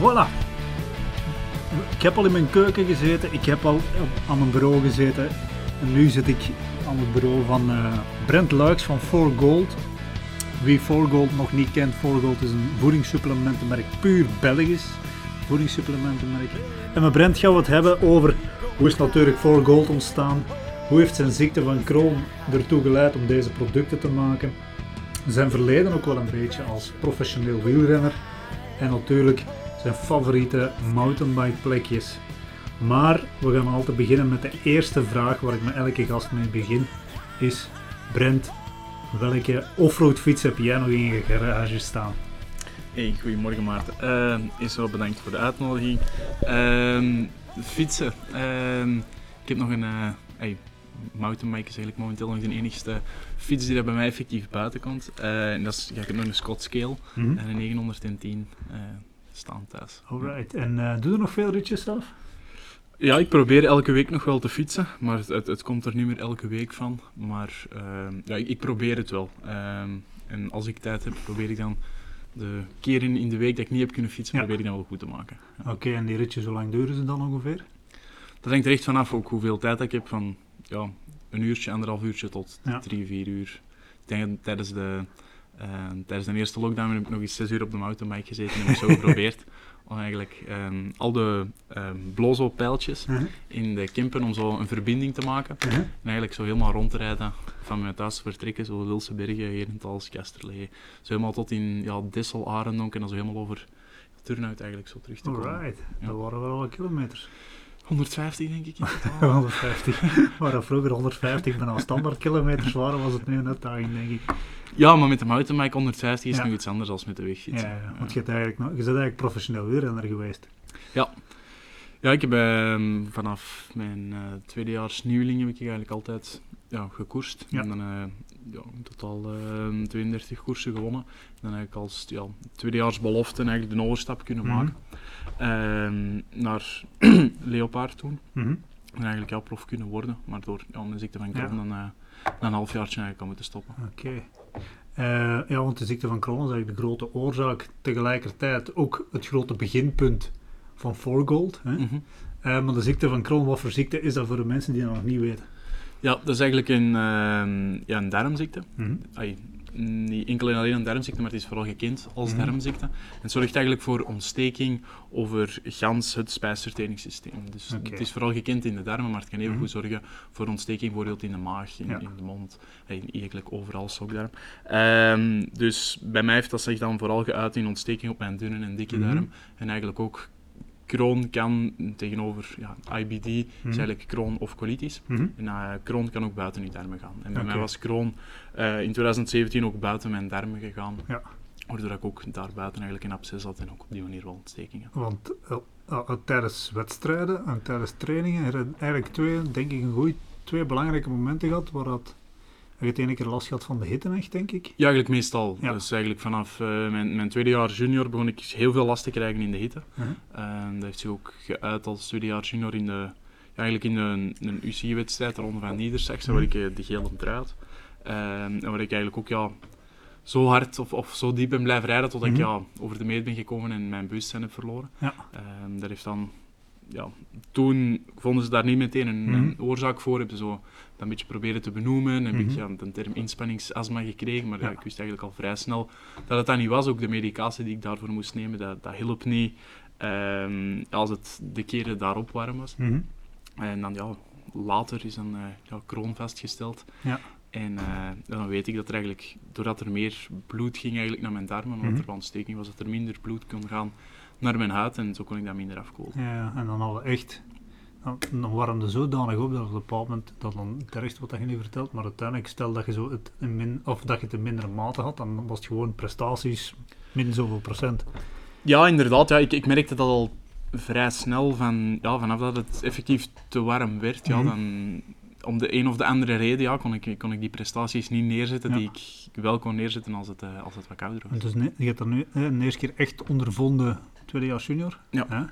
Voilà. Ik heb al in mijn keuken gezeten, ik heb al aan mijn bureau gezeten. En nu zit ik aan het bureau van eh, Brent Luiks van 4Gold. Wie 4Gold nog niet kent, 4Gold is een voedingssupplementenmerk, puur Belgisch voedingssupplementenmerk. En met Brent gaan we het hebben over hoe is natuurlijk 4Gold ontstaan, hoe heeft zijn ziekte van Crohn ertoe geleid om deze producten te maken, zijn verleden ook wel een beetje als professioneel wielrenner en natuurlijk zijn favoriete mountainbike plekjes. Maar we gaan altijd beginnen met de eerste vraag waar ik met elke gast mee begin, is Brent, welke offroad fiets heb jij nog in je garage staan? Hey, goedemorgen Maarten. Uh, eerst wel bedankt voor de uitnodiging. Ehm, fietsen. Ehm, ik heb nog een... eh hey, mountainbike is eigenlijk momenteel nog de enigste fiets die er bij mij effectief buiten komt. Eh, en dat is, ja, ik heb nog een Scott Scale Mhm. en een 910 eh, staan thuis. Alright, en eh, doe je nog veel ritjes zelf? Ja, ik probeer elke week nog wel te fietsen, maar het, het, komt er niet meer elke week van. Maar ehm, ja, ik, ik probeer het wel. Ehm, en als ik tijd heb, probeer ik dan de keren in de week dat ik niet heb kunnen fietsen, Ja. probeer ik dan wel goed te maken. Ja. Oké, en die ritjes, hoe lang duren ze dan ongeveer? Dat hangt er echt vanaf ook hoeveel tijd ik heb. Van ja, een uurtje, anderhalf uurtje tot Ja. drie, vier uur. Ik denk dat tijdens de, eh, tijdens de eerste lockdown heb ik nog eens zes uur op de mountainbike gezeten en heb ik zo geprobeerd om eigenlijk ehm, al de ehm blozo-pijltjes in de Kimpen om zo een verbinding te maken. Mhm. En eigenlijk zo helemaal rond te rijden van mijn thuis te vertrekken, zo Wilse Bergen, Herentals, Kesterlee. Zo helemaal tot in ja, Arendonk en dan zo helemaal over Turnhout eigenlijk zo terug te komen. Alright, Ja. dat waren wel wat kilometers. 150 denk ik in totaal. 150. Waar vroeger 150 bijna standaard kilometers waren, was het nu een uitdaging, denk ik. Ja, maar met de mountainbike 150 is Ja. nog iets anders dan met de Ja, wegfiets. ja, want je, bent eigenlijk, je bent eigenlijk professioneel wielrenner geweest. Ja, ik heb ehm, vanaf mijn eh tweedejaars nieuweling heb ik eigenlijk altijd ja, gekoerst. Ja. En dan eh, ja, in totaal ehm 32 koersen gewonnen. En dan heb ik als ja, tweedejaars belofte eigenlijk de overstap kunnen Mhm. maken ehm, naar Leopard toen. Mhm. En eigenlijk ja, prof kunnen worden, maar door ja, mijn ziekte van Crohn dan eh, na een halfjaartje eigenlijk al moeten stoppen. Oké. Eh, ja, want de ziekte van Crohn is eigenlijk de grote oorzaak, tegelijkertijd ook het grote beginpunt van 4Gold. Hè? Eh, maar de ziekte van Crohn, wat voor ziekte is dat voor de mensen die dat nog niet weten? Ja, dat is eigenlijk een, ehm, ja, een darmziekte. Ai, niet enkel en alleen een darmziekte, maar het is vooral gekend als Mhm. darmziekte. En het zorgt eigenlijk voor ontsteking over gans het spijsverteringssysteem. Dus het is vooral gekend in de darmen, maar het kan even Mhm. goed zorgen voor ontsteking bijvoorbeeld in de maag, in, Ja. in de mond, eh, eigenlijk overal slokdarm. Ehm, dus bij mij heeft dat zich dan vooral geuit in ontsteking op mijn dunne en dikke Mhm. darm. En eigenlijk ook Crohn kan tegenover ja, IBD, is eigenlijk Crohn of colitis. Mhm. En uh, Crohn kan ook buiten uw darmen gaan. En bij mij was Crohn eh, in 2017 ook buiten mijn darmen gegaan. Ja. Waardoor ik ook daar buiten eigenlijk een absces had en ook op die manier wel ontstekingen. Want eh, eh, tijdens wedstrijden en tijdens trainingen heb je eigenlijk twee, denk ik, een goeie, twee belangrijke momenten gehad waar dat, je het ene keer last gehad van de hitte echt, denk ik. Ja, eigenlijk meestal. Ja. Dus eigenlijk vanaf eh, mijn, mijn tweede jaar junior begon ik heel veel last te krijgen in de hitte. Mhm. En dat heeft zich ook geuit als tweede jaar junior in de, ja, eigenlijk in een, een UCI-wedstrijd, de Ronde van Niedersachsen, waar ik eh, de gele had. Ehm, en waar ik eigenlijk ook ja, zo hard of, of zo diep ben blijven rijden totdat Mhm. ik ja, over de meet ben gekomen en mijn bewustzijn heb verloren. Ja. Ehm, dat heeft dan, ja, toen vonden ze daar niet meteen een, Mhm. een oorzaak voor, hebben ze zo dat een beetje proberen te benoemen. Heb ik Mhm. ja, de term inspanningsasma gekregen, maar ja, Ja. ik wist eigenlijk al vrij snel dat het dat niet was. Ook de medicatie die ik daarvoor moest nemen, dat, dat hielp niet ehm, als het de keren daarop warm was. Mhm. En dan ja, later is een eh ja, kroon vastgesteld. Ja. En eh, dan weet ik dat er eigenlijk, doordat er meer bloed ging eigenlijk naar mijn darmen, omdat Mhm. er wel ontsteking was, dat er minder bloed kon gaan naar mijn huid en zo kon ik dat minder afkoelen. Ja, en dan hadden we echt... Dan, dan warmde zodanig op dat op een bepaald moment, dat dan terecht wat dat je nu vertelt, maar uiteindelijk stel dat je, zo het in min, of dat je het in mindere mate had, dan was het gewoon prestaties min zoveel procent. Ja, inderdaad. Ja, ik, ik merkte dat al vrij snel, van, ja, vanaf dat het effectief te warm werd, ja, Mhm. dan om de een of de andere reden ja, kon, ik, kon ik die prestaties niet neerzetten Ja. die ik wel kon neerzetten als het, eh, als het wat kouder was. Dus je hebt dat nu de eerste keer echt ondervonden, tweedejaars junior. Ja. Hè?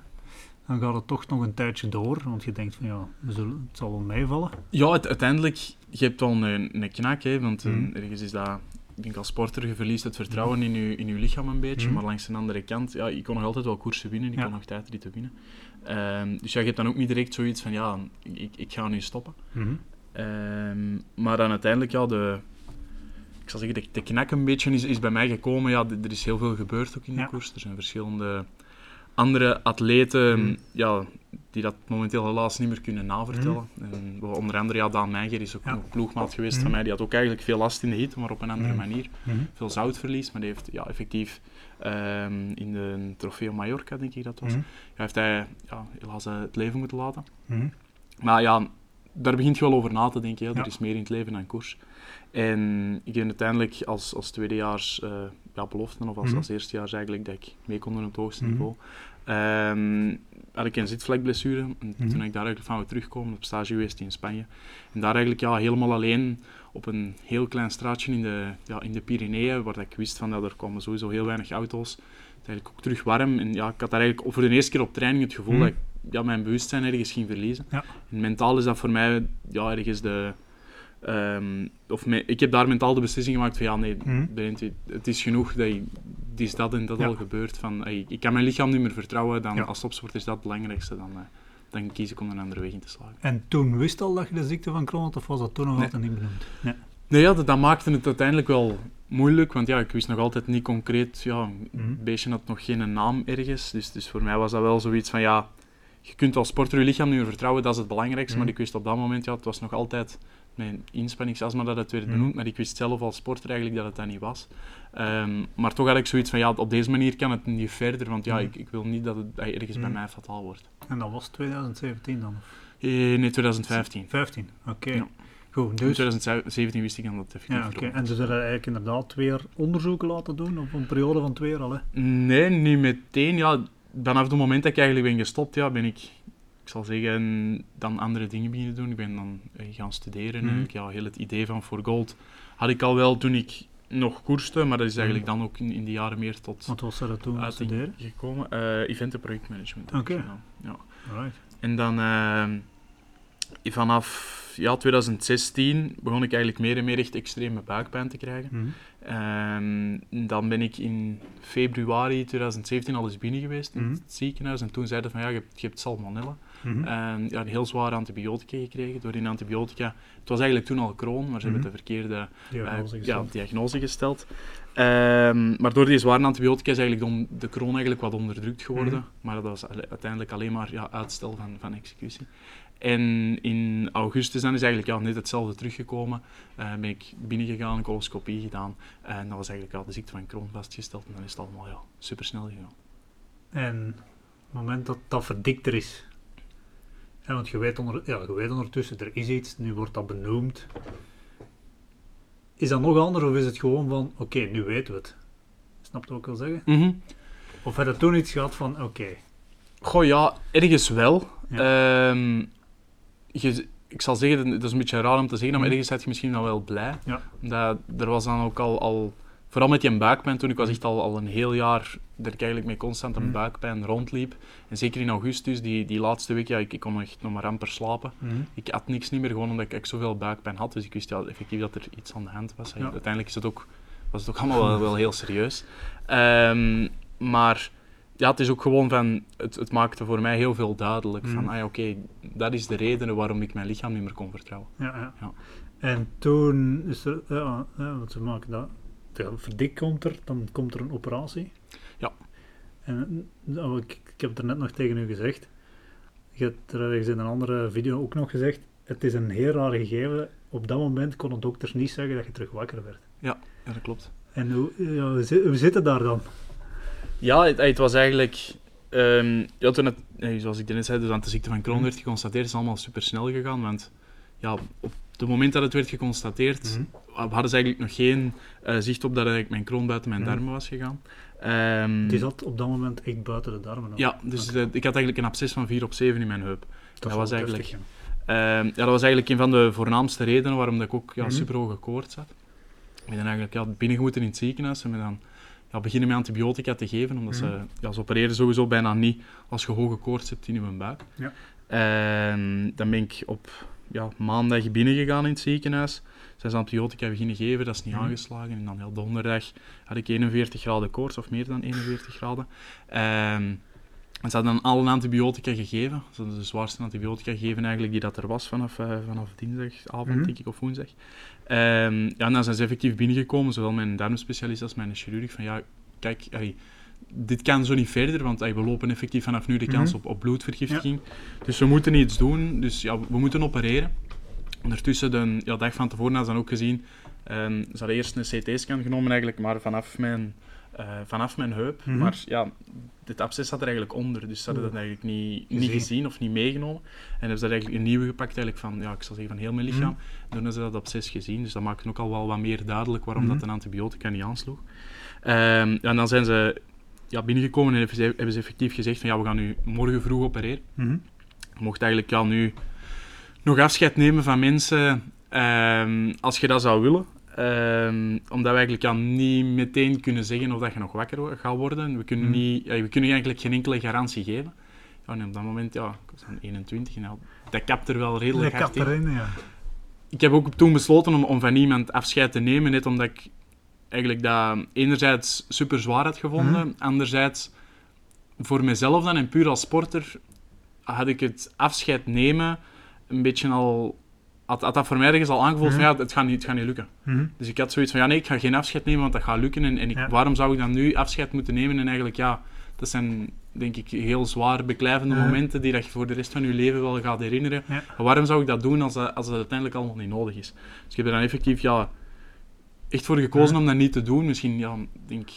Dan gaat het toch nog een tijdje door, want je denkt van ja, we zullen, het zal wel meevallen. Ja, het, uiteindelijk, je hebt wel een, een knak, hè, want eh, Mhm. ergens is dat ik denk als sporter, je verliest het vertrouwen in je, in je lichaam een beetje. Mhm. Maar langs de andere kant, ja, ik kon nog altijd wel koersen winnen. Ik Ja. kon nog tijdritten winnen. Ehm, dus ja, je hebt dan ook niet direct zoiets van, ja, ik, ik ga nu stoppen. Mhm. Ehm, maar dan uiteindelijk, ja, de, ik zal zeggen, de, de knak een beetje is, is bij mij gekomen. Ja, er is heel veel gebeurd ook in de Ja. koers. Er zijn verschillende andere atleten Mhm. ja, die dat momenteel helaas niet meer kunnen navertellen. En we- onder andere, ja, Daan Meijer is ook Ja. een ploegmaat geweest Mhm. van mij. Die had ook eigenlijk veel last in de hit, maar op een andere manier. Veel zoutverlies, maar die heeft ja, effectief ehm, in de Trofeo Mallorca, denk ik dat was, ja, heeft hij ja, helaas eh, het leven moeten laten. Maar ja, daar begint je wel over na te denken. Ja. Ja. Er is meer in het leven dan koers. En ik ben uiteindelijk als, als tweedejaars eh ja, beloften, of als, Mhm. als eerstejaars eigenlijk, dat ik mee kon doen op het hoogste Mhm. niveau. Ehm, had ik een zitvlekblessure. En Mhm. toen ik daar eigenlijk van we terugkomen, op stage geweest in Spanje. En daar eigenlijk ja, helemaal alleen op een heel klein straatje in de, ja, in de Pyreneeën, waar dat ik wist van, ja, er komen sowieso heel weinig auto's. Het is eigenlijk ook terug warm. En ja, ik had daar eigenlijk voor de eerste keer op training het gevoel Mhm. dat ik ja, mijn bewustzijn ergens ging verliezen. Ja. En mentaal is dat voor mij ja, ergens de... ehm, of me- ik heb daar mentaal de beslissing gemaakt van ja, nee, Mhm. Het is genoeg, dat het is dat en dat Ja. al gebeurt. Van, ik kan mijn lichaam niet meer vertrouwen, dan, Ja. als topsporter is dat het belangrijkste. Dan, eh, dan kies ik om een andere weg in te slagen. En toen wist al dat je de ziekte van Crohn had, of was dat toen nog altijd niet benoemd? Nee. Nee, ja, dat, dat maakte het uiteindelijk wel moeilijk, want ja, ik wist nog altijd niet concreet, ja, een Mhm. beestje had nog geen naam ergens, dus, dus voor mij was dat wel zoiets van, ja, je kunt als sporter je lichaam meer vertrouwen, dat is het belangrijkste, Mhm. maar ik wist op dat moment, ja, het was nog altijd mijn inspanning, zelfs maar dat het werd Mhm. benoemd, maar ik wist zelf als sporter eigenlijk dat het dat niet was. Ehm, maar toch had ik zoiets van, ja, op deze manier kan het niet verder, want ja, Mhm. ik, ik wil niet dat het ergens bij Mhm. mij fataal wordt. En dat was 2017 dan? of Eh, nee, 2015. 15, oké. Ja. Goed, In dus... 2017 wist ik dan dat het effectief Ja, erop En dus er eigenlijk inderdaad weer onderzoeken laten doen, op een periode van twee jaar al, hè? Nee, niet meteen. Ja, vanaf het moment dat ik eigenlijk ben gestopt, ja, ben ik, ik zal zeggen, dan andere dingen beginnen doen. Ik ben dan eh, gaan studeren. Mhm. Eigenlijk, ja, heel het idee van For Gold had ik al wel toen ik nog koerste, maar dat is eigenlijk dan ook in, in die jaren meer tot Wat was er dat toen studeren? gekomen. Eh event en projectmanagement. ik Oké. Ja. En dan ehm, vanaf ja, 2016 begon ik eigenlijk meer en meer echt extreme buikpijn te krijgen. Mhm. Ehm, dan ben ik in februari 2017 al eens binnen geweest in Mhm. het ziekenhuis. En toen zeiden van ja, je hebt, je hebt salmonella. En ja, een heel zware antibiotica gekregen. Door die antibiotica. Het was eigenlijk toen al Crohn, maar ze hebben Mhm. de verkeerde eh, Diagnose ja, gesteld. diagnose gesteld. Maar door die zware antibiotica is eigenlijk de, de Crohn eigenlijk wat onderdrukt geworden. Maar dat was uiteindelijk alleen maar ja, uitstel van, van executie. En in augustus dan is eigenlijk ja, net hetzelfde teruggekomen. Eh, ben ik binnengegaan, coloscopie gedaan. En dat was eigenlijk ja, de ziekte van Crohn vastgesteld. En dan is het allemaal ja, supersnel gegaan. En op het moment dat dat verdikter is, want je weet, onder, ja, je weet ondertussen, er is iets, nu wordt dat benoemd. Is dat nog anders of is het gewoon van, oké, nu weten we het? Snap je wat ik wil zeggen? Of heb je toen iets gehad van, oké, Goh, ja, ergens wel. Ja. Ehm, je, ik zal zeggen, dat is een beetje raar om te zeggen, maar Mhm. ergens zat je misschien dan wel blij. Ja. Dat, er was dan ook al, al vooral met die buikpijn, toen ik was echt al, al een heel jaar dat ik eigenlijk met constant een Mhm. buikpijn rondliep. En zeker in augustus, die, die laatste week, ja, ik, ik kon echt nog maar amper slapen. mhm. Ik had niks niet meer, gewoon omdat ik, ik zoveel buikpijn had. Dus ik wist ja, effectief dat er iets aan de hand was. Ja. Uiteindelijk is het ook, was het ook allemaal wel, wel heel serieus. Ehm, maar ja, het is ook gewoon van, het, het maakte voor mij heel veel duidelijk. Mhm. Van, ah ja, oké, dat is de reden waarom ik mijn lichaam niet meer kon vertrouwen. ja, ja. Ja. En toen is er, ja, ja, wat ze maken dat, de verdik komt er, dan komt er een operatie. Ja. En nou, ik, ik heb het er net nog tegen u gezegd. Je hebt er ergens in een andere video ook nog gezegd. Het is een heel raar gegeven. Op dat moment konden dokters niet zeggen dat je terug wakker werd. Ja, dat klopt. En hoe, ja, hoe, zi- hoe zit het daar dan? Ja, het, het was eigenlijk... ehm, ja, toen het, zoals ik net zei, dus aan de ziekte van Crohn Mhm. werd geconstateerd, is het allemaal super snel gegaan. Want ja, op het moment dat het werd geconstateerd, hadden ze eigenlijk nog geen eh, zicht op dat eigenlijk mijn kroon buiten mijn Mhm. darmen was gegaan. Ehm, Die zat op dat moment echt buiten de darmen. ja, dus eh, ik had eigenlijk een absces van 4 op 7 in mijn heup. dat, was eigenlijk- Ehm, ja, dat was eigenlijk een van de voornaamste redenen waarom dat ik ook ja, Mhm. super hoge koorts had. Ik ben eigenlijk ja, binnengemoeten in het ziekenhuis en ben dan ja, beginnen met antibiotica te geven, omdat ze, Mhm. ja, ze opereren sowieso bijna niet als je hoge koorts hebt in je buik. Ja. En dan ben ik op ja, maandag binnengegaan in het ziekenhuis. zijn ze antibiotica beginnen geven, dat is niet Mhm. aangeslagen. En dan heel donderdag had ik 41 graden koorts, of meer dan 41 graden. Ehm, en ze hadden dan alle antibiotica gegeven. Ze hadden de zwaarste antibiotica gegeven eigenlijk die dat er was vanaf, eh, vanaf dinsdagavond, Mhm. denk ik, of woensdag. Ehm, ja, en dan zijn ze effectief binnengekomen, zowel mijn darmspecialist als mijn chirurg, van ja, kijk, allee, dit kan zo niet verder, want allee, we lopen effectief vanaf nu de kans Mhm. op, op bloedvergiftiging. Dus we moeten iets doen, dus ja, we moeten opereren. Ondertussen, de ja, dag van tevoren hadden ze dan ook gezien, ehm, ze hadden eerst een CT-scan genomen eigenlijk, maar vanaf mijn, eh, vanaf mijn heup. Mhm. Maar ja, dit absces zat er eigenlijk onder, dus ze hadden dat Oeh. eigenlijk niet, niet Gezien. of niet meegenomen. En hebben ze daar eigenlijk een nieuwe gepakt, eigenlijk van, ja, ik zal zeggen van heel mijn lichaam. Toen hebben ze dat absces gezien, dus dat maakt ook al wel wat meer duidelijk waarom Mhm. dat een antibiotica niet aansloeg. Ehm, en dan zijn ze ja, binnengekomen en hebben ze, effectief gezegd van ja, we gaan nu morgen vroeg opereren. Mhm. Je mocht eigenlijk ja, nu nog afscheid nemen van mensen ehm, als je dat zou willen. Ehm, omdat we eigenlijk niet meteen kunnen zeggen of dat je nog wakker gaat worden. We kunnen, Mhm. niet, ja, we kunnen eigenlijk geen enkele garantie geven. Ja, en op dat moment, ja, ik was dan 21 en dat kapt er wel redelijk Dat hard in. erin, ja. Ik heb ook toen besloten om, om van iemand afscheid te nemen, net omdat ik eigenlijk dat enerzijds super zwaar had gevonden, Mhm. anderzijds voor mezelf dan en puur als sporter had ik het afscheid nemen een beetje al had, had dat voor mij ergens al aangevoeld van Mhm. ja, het gaat, niet, het gaat niet lukken. Mhm. Dus ik had zoiets van ja nee, ik ga geen afscheid nemen, want dat gaat lukken en, en ik, Ja. waarom zou ik dan nu afscheid moeten nemen en eigenlijk ja, dat zijn denk ik heel zwaar beklijvende momenten die dat je voor de rest van je leven wel gaat herinneren. Ja. Waarom zou ik dat doen als dat, als dat uiteindelijk allemaal niet nodig is? Dus ik heb er dan effectief ja, echt voor gekozen om dat niet te doen. Misschien, ja, denk,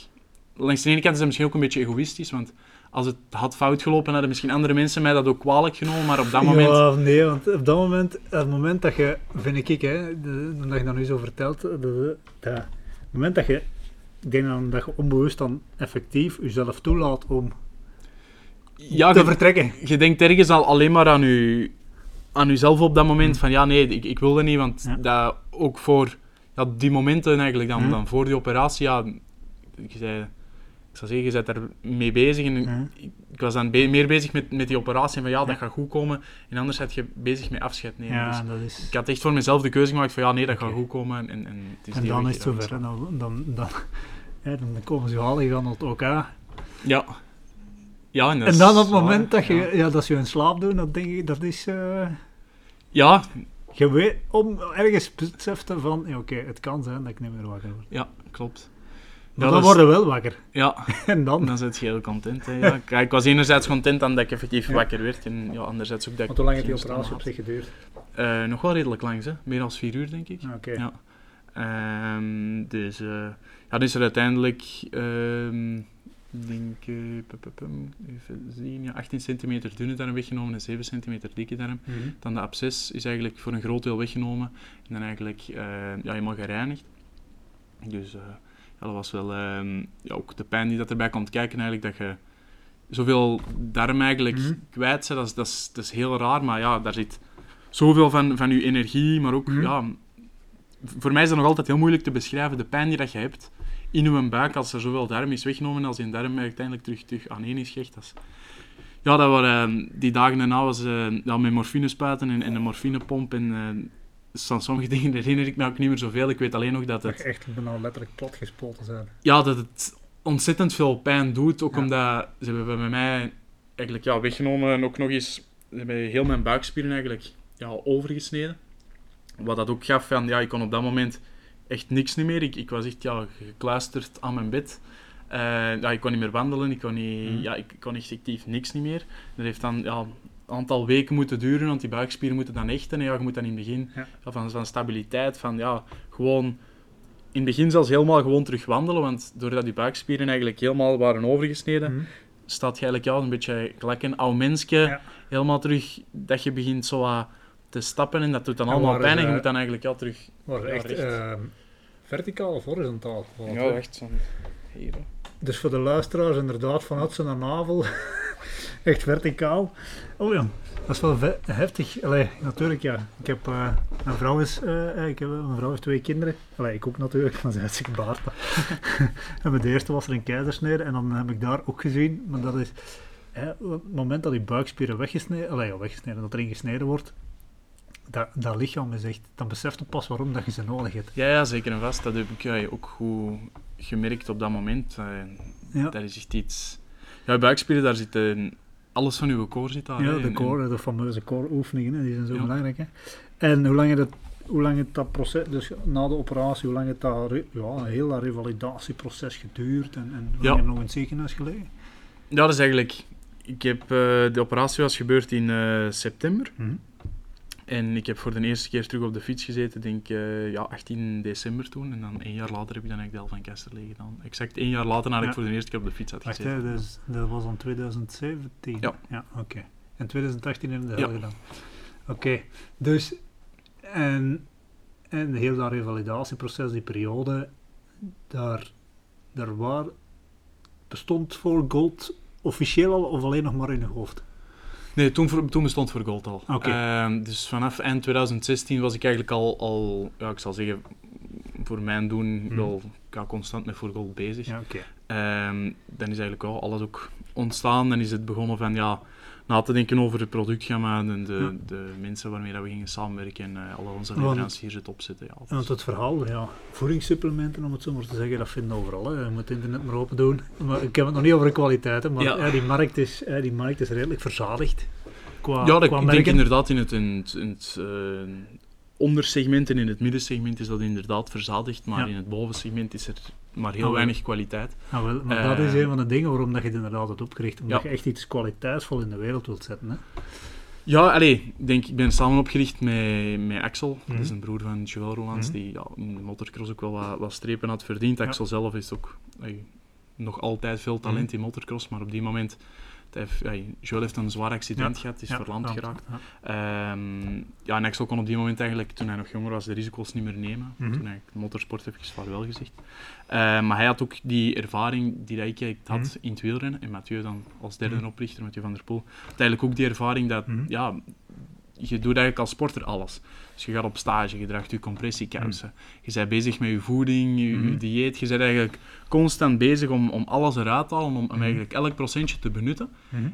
langs de ene kant is dat misschien ook een beetje egoïstisch, want als het had fout gelopen, hadden misschien andere mensen mij dat ook kwalijk genomen, maar op dat moment... Ja, nee, want op dat moment, het moment dat je, vind ik, hè, de, omdat je dat nu zo vertelt, de, het moment dat je, ik denk dan dat je onbewust dan effectief jezelf toelaat om ja, te je, vertrekken. je denkt ergens al alleen maar aan, je, aan jezelf op dat moment van ja, nee, ik, ik wil dat niet, want Ja. dat ook voor ja, die momenten eigenlijk, dan, Mhm. dan voor die operatie, ja, ik, zei, zou zeggen, je bent mee bezig en Mhm. ik, was dan be- meer bezig met, met die operatie en van ja, dat Ja. gaat goed komen en anders zat je bezig met afscheid nemen. Ja, Dus is... ik had echt voor mezelf de keuze gemaakt van ja, nee, dat gaat goed komen en, en het is En dan is het zover. En dan, dan, dan, hè, dan komen ze halen aan het. Ja. Ja, en, En dan op het moment dat je, ja. ja. dat ze je in slaap doen, dat denk ik, dat is... eh, Ja, je weet, om ergens besefte van, ja, oké, het kan zijn dat ik niet meer wakker word. ja, klopt. Ja, dan worden we wel wakker. Ja, En dan... dan zit je heel content. Hè, ja. Kijk, ik was enerzijds content aan dat ik effectief Ja. wakker werd en ja, anderzijds ook dat ik Want hoe lang heeft die operatie op zich geduurd? Eh, nog wel redelijk lang, hè. meer dan vier uur denk ik. Oké. Ja. Ehm, dus, eh, ja, dus er uiteindelijk, ik denk, pum, even zien, ja, 18 centimeter dunne darm weggenomen en 7 centimeter dikke darm. Mhm. Dan de absces is eigenlijk voor een groot deel weggenomen en dan eigenlijk ja, helemaal gereinigd. Dus dat was wel ehm, ja, ook de pijn die dat erbij komt kijken eigenlijk, dat je zoveel darm eigenlijk Mhm. kwijt bent, dat is, dat, is, dat is heel raar, maar ja, daar zit zoveel van, van je energie, maar ook, Mhm. ja, voor mij is dat nog altijd heel moeilijk te beschrijven, de pijn die dat je hebt in je buik als er zoveel darm is weggenomen, als die darm uiteindelijk terug, terug aaneen is gehecht. Dat is, ja, dat waren, eh, die dagen daarna was ja, met morfine spuiten en, en een morfinepomp en eh, dus van sommige dingen herinner ik me ook niet meer zoveel. Ik weet alleen nog dat Dat het, je echt bijna letterlijk platgespoten zijn. ja, dat het ontzettend veel pijn doet. Ook Ja. omdat ze hebben bij mij eigenlijk ja, weggenomen en ook nog eens ze hebben heel mijn buikspieren eigenlijk ja, overgesneden. Wat dat ook gaf van, ja, ik kon op dat moment echt niks niet meer. Ik, ik was echt ja, gekluisterd aan mijn bed. Eh, ja, ik kon niet meer wandelen, ik kon, niet, Mhm. ja, ik kon echt actief niks niet meer. Dat heeft dan ja, aantal weken moeten duren, want die buikspieren moeten dan hechten. En ja, je moet dan in het begin Ja. ja, van, van stabiliteit, van ja, gewoon in het begin zelfs helemaal gewoon terug wandelen, want doordat die buikspieren eigenlijk helemaal waren overgesneden, Mhm. staat je eigenlijk ja, een beetje gelijk een oud mensje, Ja. helemaal terug, dat je begint zo wat te stappen en dat doet dan En allemaal pijn en je ze- moet dan eigenlijk ja, terug... Maar Ja, echt recht. ehm, verticaal of horizontaal? Hè? echt zo'n... Hier, hè. Dus voor de luisteraars inderdaad vanuit zijn navel echt verticaal. Oh ja, dat is wel heftig. Allee, natuurlijk ja. Ik heb, eh, mijn vrouw is, eh, ik heb, mijn vrouw heeft twee kinderen. Allee, ik ook natuurlijk, maar ze heeft zich baard. en mijn eerste was er een keizersnede en dan heb ik daar ook gezien, maar dat is op het moment dat die buikspieren weggesneden, allee, weggesneden, dat erin gesneden wordt, dat, dat lichaam is echt, dan beseft je pas waarom dat je ze nodig hebt. Ja, ja zeker en vast. Dat heb ik ja, ook goed gemerkt op dat moment. Uh, Ja. Dat is echt iets... Ja, buikspieren, daar zit een- alles van uw core zit daar. Ja, de en- core, de fameuze core oefeningen, die zijn zo Ja. belangrijk. Hè. En hoe lang, het, hoe lang het dat proces, dus na de operatie, hoe lang het dat, ja, heel dat revalidatieproces geduurd en, en hoe Ja. lang nog in het ziekenhuis gelegen? Ja, dat is eigenlijk... Ik heb, eh, de operatie was gebeurd in eh, september. Mhm. En ik heb voor de eerste keer terug op de fiets gezeten, denk ik, eh, ja, 18 december toen. En dan één jaar later heb ik dan eigenlijk de Al van Kesterlee gedaan. Exact één jaar later nadat Ja. ik voor de eerste keer op de fiets had Wacht, gezeten. hè, dus, dat was dan 2017? Ja. oké. En 2018 hebben we de Ja. gedaan. Oké, dus, en, en heel dat revalidatieproces, die periode, daar, daar waar, bestond voor Gold officieel al of alleen nog maar in je hoofd? Nee, toen, voor- toen bestond voor Gold al. Ehm, dus vanaf eind 2016 was ik eigenlijk al, al ja, ik zal zeggen, voor mijn doen Mhm. wel ja, constant met voor Gold bezig. Ja, oké. Ehm, dan is eigenlijk wel alles ook ontstaan. Dan is het begonnen van ja, na te denken over het productgamma en de, Ja. de mensen waarmee dat we gingen samenwerken en eh, alle onze leveranciers het opzetten. Ja, Want het verhaal, ja, voedingssupplementen om het zo maar te zeggen, dat vinden we overal. Hè. Je moet het internet maar open doen. Maar ik heb het nog niet over de kwaliteit, hè, maar Ja. die, markt is, die markt is redelijk verzadigd. Qua, ja, dat, qua ik denk inderdaad in het, in het, in het eh, ondersegment en in het middensegment is dat inderdaad verzadigd, maar Ja. in het bovensegment is er maar heel Ah, weinig kwaliteit. Ah, wel, maar dat is Eh, een van de dingen waarom dat je het inderdaad hebt opgericht. Omdat je echt iets kwaliteitsvol in de wereld wilt zetten. Hè. Ja, allee, ik denk, ik ben samen opgericht met, met Axel. Dat is Mhm. een broer van Joël Rolands, Mhm. die ja, in de motocross ook wel wat, wat strepen had verdiend. Ja. Axel zelf is ook nog altijd veel talent Mhm. in motocross, maar op die moment... heeft- ey, Joël heeft een zwaar accident Ja. gehad, is Ja, verlamd ja, geraakt. ja. Ehm, ja, en Axel kon op die moment eigenlijk, toen hij nog jonger was, de risico's niet meer nemen. Mhm. Toen hij motorsport even vaarwel gezegd. Eh, maar hij had ook die ervaring die dat ik had Mhm. in het wielrennen. En Mathieu dan als derde Mhm. oprichter, Mathieu van der Poel. Had eigenlijk ook die ervaring dat, Mhm. ja, je doet eigenlijk als sporter alles. Dus je gaat op stage, je draagt je compressiekousen. Je bent bezig met je voeding, je, je Mhm. dieet. Je bent eigenlijk constant bezig om, om alles eruit te halen, om, om Mhm. eigenlijk elk procentje te benutten.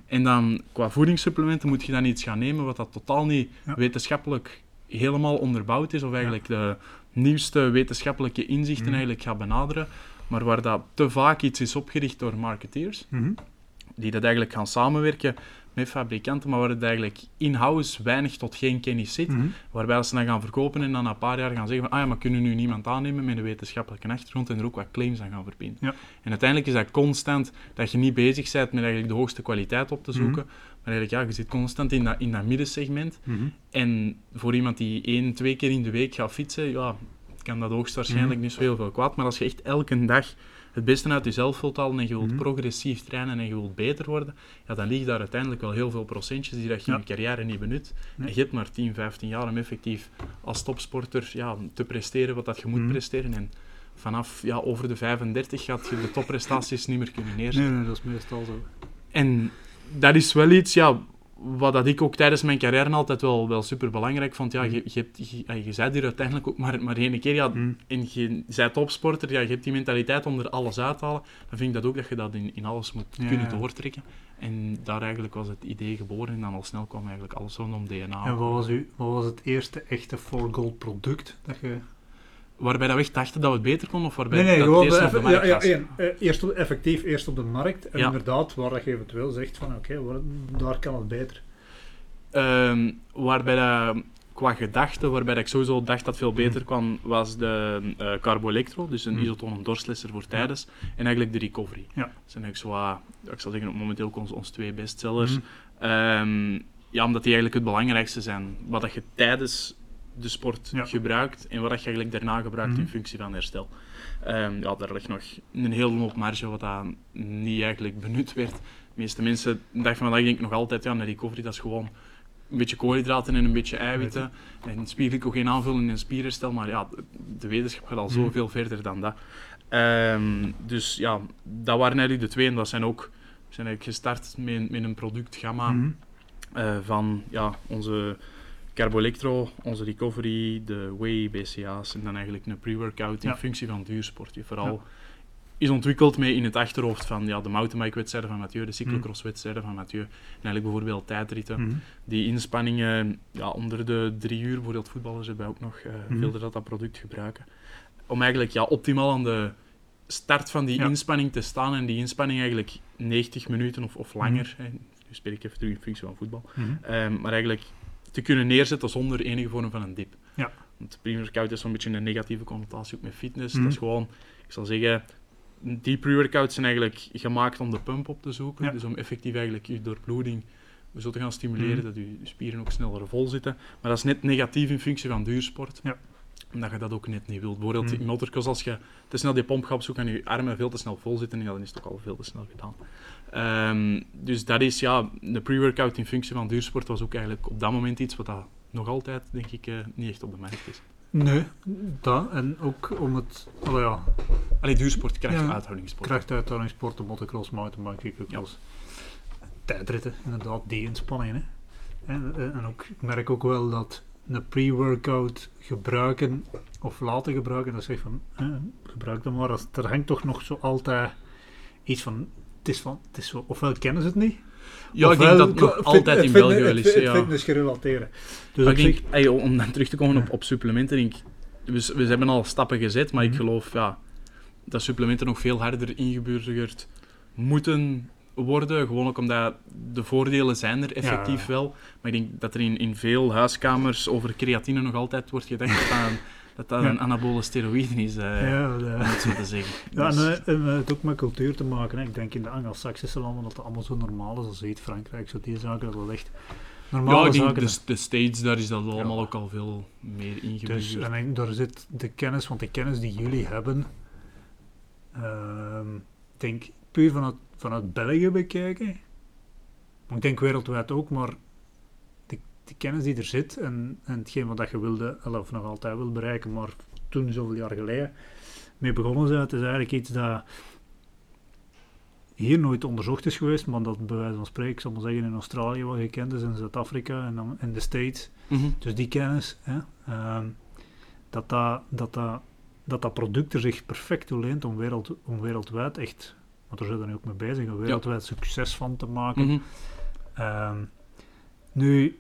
En dan qua voedingssupplementen moet je dan iets gaan nemen wat dat totaal niet Ja. wetenschappelijk helemaal onderbouwd is, of eigenlijk de nieuwste wetenschappelijke inzichten eigenlijk gaat benaderen, maar waar dat te vaak iets is opgericht door marketeers, die dat eigenlijk gaan samenwerken met fabrikanten, maar waar het eigenlijk in-house weinig tot geen kennis zit, Mhm. waarbij ze dan gaan verkopen en dan na een paar jaar gaan zeggen van, ah ja, maar kunnen we nu niemand aannemen met een wetenschappelijke achtergrond en er ook wat claims aan gaan verbinden. Ja. En uiteindelijk is dat constant dat je niet bezig bent met eigenlijk de hoogste kwaliteit op te zoeken, maar eigenlijk ja, je zit constant in dat, in dat middensegment Mhm. en voor iemand die één, twee keer in de week gaat fietsen, ja, kan dat hoogstwaarschijnlijk Mhm. niet zo heel veel kwaad. Maar als je echt elke dag het beste uit jezelf wilt halen en je wilt Mhm. progressief trainen en je wilt beter worden, ja, dan liggen daar uiteindelijk wel heel veel procentjes die dat je Ja. in je carrière niet benut. Nee. En je hebt maar 10, 15 jaar om effectief als topsporter ja, te presteren wat dat je moet Mhm. presteren. En vanaf ja, over de 35 gaat je de topprestaties niet meer kunnen neerzetten. Nee, nee, dat is meestal zo. En dat is wel iets, ja, wat dat ik ook tijdens mijn carrière altijd wel, wel super belangrijk vond. Ja, Mm. je, je, hebt, je, je bent hier uiteindelijk ook maar, maar één keer. Ja, Mhm. En je bent topsporter, ja, je hebt die mentaliteit om er alles uit te halen. Dan vind ik dat ook dat je dat in, in alles moet Ja, kunnen doortrekken. En daar eigenlijk was het idee geboren. En dan al snel kwam eigenlijk alles rondom DNA. En wat was, u, wat was het eerste echte For Gold product dat je... Waarbij dat we echt dachten dat we het beter konden, of waarbij Nee, nee, dat gewoon het eerst op de markt ja, ja, eh, eerst, op- effectief eerst op de markt. En inderdaad, waar dat je eventueel zegt van oké, daar kan het beter. Ehm, waarbij dat, qua gedachte, waarbij dat ik sowieso dacht dat het veel beter Mhm. kwam, was de eh Carbo Electro, dus een Mhm. isotonen dorslesser voor tijdens, en eigenlijk de Recovery. Ja. Dat zijn eigenlijk zo, ja, ik zal zeggen, momenteel ons, ons twee bestsellers. Mhm. Ehm, ja, omdat die eigenlijk het belangrijkste zijn. Wat dat je tijdens de sport Ja. gebruikt en wat je eigenlijk daarna gebruikt in Mhm. functie van herstel. Ehm, ja, daar ligt nog een hele hoop marge wat dat niet eigenlijk benut werd. De meeste mensen, de dag van vandaag denk ik nog altijd, ja, een recovery dat is gewoon een beetje koolhydraten en een beetje eiwitten. En spierglycogeen aanvulling en spierherstel. Maar ja, de wetenschap gaat al Mhm. zoveel verder dan dat. Ehm, dus ja, dat waren eigenlijk de twee. En dat zijn ook, we zijn eigenlijk gestart met, met een productgamma Mhm. eh, van ja, onze Carboelectro, onze Recovery, de Whey, BCA's en dan eigenlijk een pre-workout in Ja. functie van duursport. Je vooral is ontwikkeld met in het achterhoofd van ja, de mountainbike-wedstrijden van Mathieu, de cyclocross-wedstrijden van Mathieu. En eigenlijk bijvoorbeeld tijdritten. Mhm. Die inspanningen ja, onder de drie uur, bijvoorbeeld voetballers hebben ook nog Mhm. veel dat dat product gebruiken. Om eigenlijk ja, optimaal aan de start van die Ja. inspanning te staan en die inspanning eigenlijk 90 minuten of, of langer, Mhm. hè, nu spreek ik even terug in functie van voetbal, Mhm. Ehm, maar eigenlijk te kunnen neerzetten zonder enige vorm van een dip. Ja. Want pre-workout is zo'n beetje een negatieve connotatie ook met fitness. Mhm. Dat is gewoon, ik zal zeggen, die pre-workouts zijn eigenlijk gemaakt om de pump op te zoeken. Ja. Dus om effectief eigenlijk je doorbloeding zo te gaan stimuleren Mhm. dat je spieren ook sneller vol zitten. Maar dat is net negatief in functie van duursport. Ja. Omdat je dat ook net niet wilt. Bijvoorbeeld Mhm. in motocross, als je te snel die pomp gaat opzoeken en je armen veel te snel vol zitten, ja, dan is het ook al veel te snel gedaan. Ehm, dus dat is ja, de pre-workout in functie van duursport was ook eigenlijk op dat moment iets wat dat nog altijd, denk ik, eh, niet echt op de markt is. Nee, dat. En ook om het... Ja, Allee, duursport krijgt Ja. uithoudingssport. krachtuithoudingssporten, motocross, mountainbike, cyclocross. Tijdritten, inderdaad, die inspanningen. Hè. En, en en ook, ik merk ook wel dat een pre-workout gebruiken of laten gebruiken, dat zeg van, gebruik dat maar. Er hangt toch nog zo altijd iets van, het is van, het is zo, ofwel kennen ze het niet, Ja, ik denk ofwel dat het nog altijd in België wel is. Ja. Fitness gerelateerd. Dus Maar op ik denk, zich- ey, om dan terug te komen op, op supplementen, denk we, we hebben al stappen gezet, maar ik Mhm. geloof ja, dat supplementen nog veel harder ingeburgerd moeten worden. Gewoon ook omdat de voordelen zijn er effectief Ja. wel. Maar ik denk dat er in, in veel huiskamers over creatine nog altijd wordt gedacht dat dat, dat, dat Ja. een anabole steroïde is, eh, ja, de- om het zo te zeggen. Ja, Dus- en, eh, en het ook met cultuur te maken. Hè. Ik denk in de Anglo-Saxische landen dat het allemaal zo normaal is als je ziet. Frankrijk, zo die zaken, dat dat echt normale ja, ik zaken de, de States, daar is dat allemaal Ja. ook al veel meer Dus, ingeburgerd. en ik- daar zit de kennis, want de kennis die jullie hebben, ehm, ik denk puur vanuit, vanuit België bekijken, maar ik denk wereldwijd ook, maar de, de kennis die er zit en, en hetgeen wat dat je wilde, of nog altijd wil bereiken, maar toen zoveel jaar geleden mee begonnen zijn, het is eigenlijk iets dat hier nooit onderzocht is geweest, maar dat bij wijze van spreken, ik zal maar zeggen, in Australië wat gekend is, in Zuid-Afrika en in de States, Mhm. dus die kennis, hè, ehm, dat, dat, dat, dat, dat dat product er zich perfect toe leent om, wereld, om wereldwijd echt, want daar zijn we nu ook mee bezig, een wereldwijd succes van te maken. Mhm. Ehm, nu,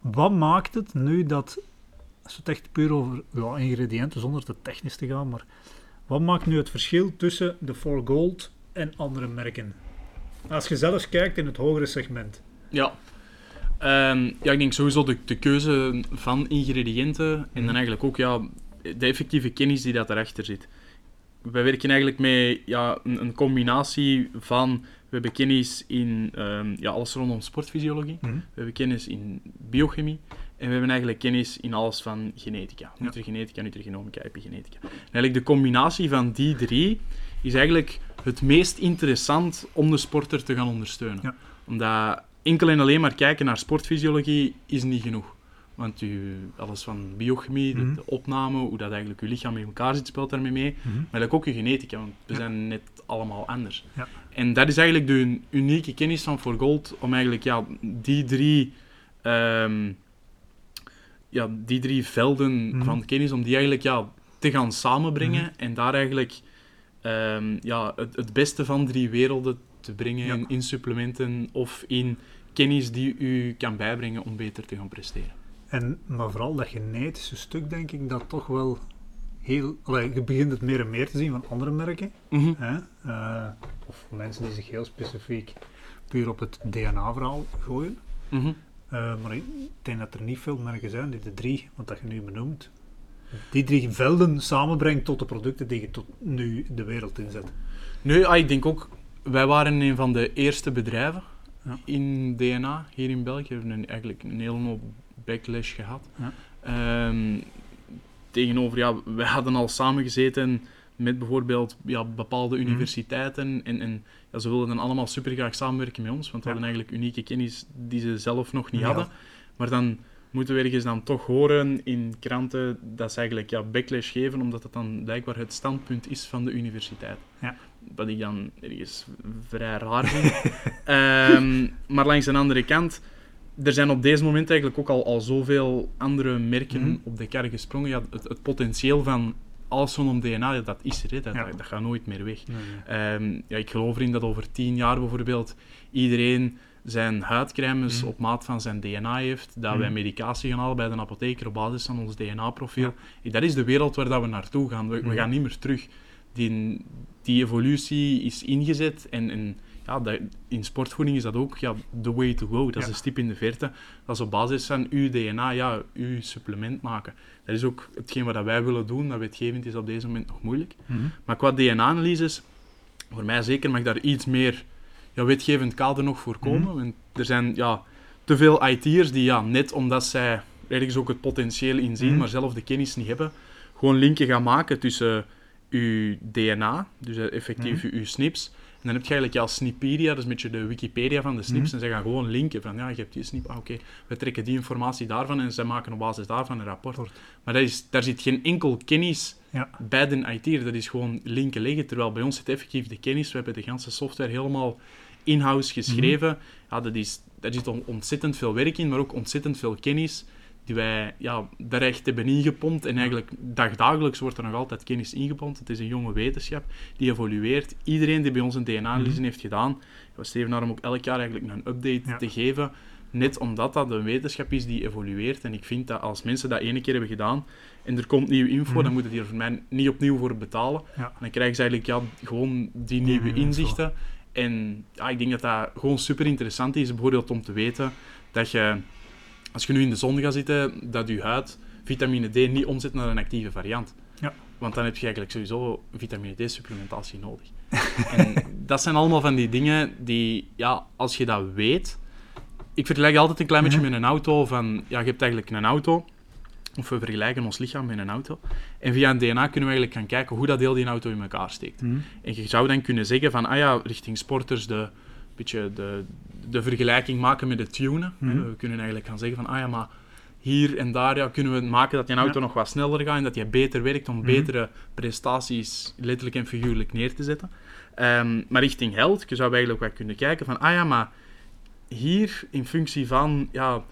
wat maakt het nu dat, als we het echt puur over ja, ingrediënten, zonder te technisch te gaan, maar wat maakt nu het verschil tussen de For Gold en andere merken? Als je zelfs kijkt in het hogere segment. Ja. Ehm, ja, ik denk sowieso de, de keuze van ingrediënten en Mhm. dan eigenlijk ook ja, de effectieve kennis die dat erachter zit. Wij werken eigenlijk met ja, een, een combinatie van, we hebben kennis in ehm, ja, alles rondom sportfysiologie, we hebben kennis in biochemie en we hebben eigenlijk kennis in alles van genetica. Nutrigenetica, nutrigenomica, epigenetica. En eigenlijk de combinatie van die drie is eigenlijk het meest interessant om de sporter te gaan ondersteunen. Ja. Omdat enkel en alleen maar kijken naar sportfysiologie is niet genoeg. Want u, alles van biochemie, de, Mhm. de opname, hoe dat eigenlijk uw lichaam in elkaar zit, speelt daarmee mee. Mhm. Maar eigenlijk ook je genetica, want we Ja. zijn net allemaal anders. Ja. En dat is eigenlijk de un- unieke kennis van For Gold, om eigenlijk ja, die drie... ehm, ja, die drie velden Mhm. van kennis, om die eigenlijk ja, te gaan samenbrengen en daar eigenlijk ehm, ja, het, het beste van drie werelden te brengen Ja. in, in supplementen of in kennis die u kan bijbrengen om beter te gaan presteren. En, maar vooral dat genetische stuk, denk ik, dat toch wel heel... Allee, je begint het meer en meer te zien van andere merken. Hè? Eh, of mensen die zich heel specifiek puur op het DNA-verhaal gooien. Mhm. Eh, maar ik denk dat er niet veel merken zijn die de drie, wat dat je nu benoemt, die drie velden samenbrengt tot de producten die je tot nu de wereld inzet. Nee, ah, ik denk ook, wij waren een van de eerste bedrijven Ja. in DNA hier in België. We hebben eigenlijk een hele hoop backlash gehad. Ja. Ehm, tegenover, ja, wij hadden al samengezeten met bijvoorbeeld ja, bepaalde Mhm. universiteiten en, en ja, ze wilden dan allemaal super graag samenwerken met ons, want we Ja. hadden eigenlijk unieke kennis die ze zelf nog niet Ja. hadden. Maar dan moeten we ergens dan toch horen in kranten dat ze eigenlijk ja, backlash geven, omdat dat dan blijkbaar het standpunt is van de universiteit. Ja. Wat ik dan ergens vrij raar vind. Ehm, maar langs de andere kant, er zijn op deze moment eigenlijk ook al, al zoveel andere merken Mhm. op de kar gesprongen. Ja, het, het potentieel van alles rondom DNA, dat is er, hè. Dat, Ja. dat, dat gaat nooit meer weg. Nee, nee. Ehm, ja, ik geloof erin dat over tien jaar bijvoorbeeld iedereen zijn huidcremes Mhm. op maat van zijn DNA heeft, dat wij Mhm. medicatie gaan halen bij de apotheker op basis van ons DNA-profiel. Dat is de wereld waar dat we naartoe gaan. We, we gaan niet meer terug. Die, die evolutie is ingezet en, en ja, dat, in sportvoeding is dat ook ja, the way to go. Dat is Ja. een stip in de verte. Dat is op basis van uw DNA, ja, uw supplement maken. Dat is ook hetgeen wat wij willen doen. Dat wetgevend is op deze moment nog moeilijk. Mhm. Maar qua DNA-analyses, voor mij zeker mag daar iets meer ja, wetgevend kader nog voor komen. Mhm. Want er zijn ja, te veel IT'ers die ja, net omdat zij ergens ook het potentieel inzien, Mhm. maar zelf de kennis niet hebben, gewoon linken gaan maken tussen uw DNA, dus eh, effectief uw SNPs. En dan heb je eigenlijk ja, Snipedia, dat is een beetje de Wikipedia van de SNPs, Mhm. en ze gaan gewoon linken van ja, je hebt die SNP, ah, oké, we trekken die informatie daarvan en ze maken op basis daarvan een rapport. Maar dat is, daar zit geen enkel kennis Ja. bij de IT'er, dat is gewoon linken leggen, terwijl bij ons zit effectief de kennis, we hebben de hele software helemaal in-house geschreven. Ja, dat is, daar zit on- ontzettend veel werk in, maar ook ontzettend veel kennis die wij ja, daar echt hebben ingepompt. En eigenlijk dagdagelijks wordt er nog altijd kennis ingepompt. Het is een jonge wetenschap die evolueert. Iedereen die bij ons een DNA-analyse Mhm. heeft gedaan, we streven daarom ook elk jaar eigenlijk een update Ja. te geven. Net omdat dat een wetenschap is die evolueert. En ik vind dat als mensen dat ene keer hebben gedaan en er komt nieuwe info, Mhm. dan moeten die er voor mij niet opnieuw voor betalen. Ja. Dan krijgen ze eigenlijk ja, gewoon die nieuwe inzichten. En ja, ik denk dat dat gewoon super interessant is, bijvoorbeeld om te weten dat je, als je nu in de zon gaat zitten, dat je huid vitamine D niet omzet naar een actieve variant. Ja. Want dan heb je eigenlijk sowieso vitamine D-supplementatie nodig. en dat zijn allemaal van die dingen die, ja, als je dat weet... Ik vergelijk altijd een klein beetje Mhm. met een auto van... Ja, je hebt eigenlijk een auto, of we vergelijken ons lichaam met een auto. En via een DNA kunnen we eigenlijk gaan kijken hoe dat deel die auto in elkaar steekt. Mhm. En je zou dan kunnen zeggen van, ah ja, richting sporters de, beetje de, de vergelijking maken met het tunen. Mhm. We kunnen eigenlijk gaan zeggen van, ah ja, maar hier en daar ja, kunnen we maken dat je auto Ja. nog wat sneller gaat en dat je beter werkt om Mhm. betere prestaties letterlijk en figuurlijk neer te zetten. Ehm, maar richting held, je zou eigenlijk wat kunnen kijken van, ah ja, maar hier in functie van ja,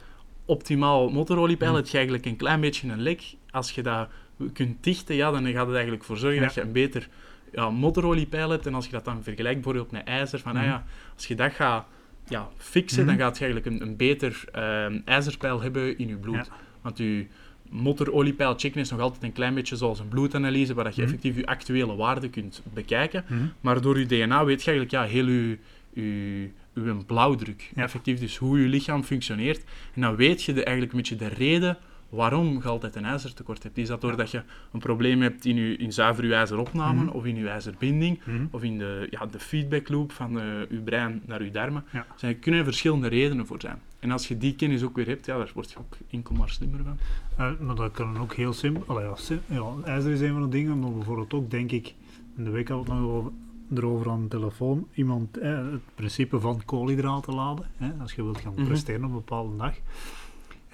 optimaal motoroliepeil Mhm. heb je eigenlijk een klein beetje een lek. Als je dat kunt dichten, ja, dan gaat het eigenlijk voor zorgen Ja. dat je een beter ja, motoroliepeil hebt. En als je dat dan vergelijkt bijvoorbeeld met ijzer, van ah Mhm. ja, als je dat gaat ja, fixen, Mhm. dan gaat je eigenlijk een, een beter ehm, ijzerpeil hebben in je bloed. Ja. Want je motoroliepeil checken is nog altijd een klein beetje zoals een bloedanalyse, waar dat je Mhm. effectief je actuele waarde kunt bekijken. Maar door je DNA weet je eigenlijk ja, heel je, je, uw blauwdruk. Ja. Effectief dus hoe je lichaam functioneert. En dan weet je de, eigenlijk een beetje de reden waarom je altijd een ijzertekort hebt. Is dat doordat je een probleem hebt in, je, in zuiver je ijzeropname Mhm. of in je ijzerbinding Mhm. of in de, ja, de feedbackloop van eh, je brein naar je darmen. Ja. Dus er kunnen verschillende redenen voor zijn. En als je die kennis ook weer hebt, ja, daar word je ook enkel maar slimmer van. Eh, maar dat kan ook heel simpel. Ja, sim- ja, ijzer is een van de dingen, maar bijvoorbeeld ook, denk ik, in de week we het nog over, erover aan de telefoon, iemand, eh, het principe van koolhydraten laden, hè, als je wilt gaan Mhm. presteren op een bepaalde dag.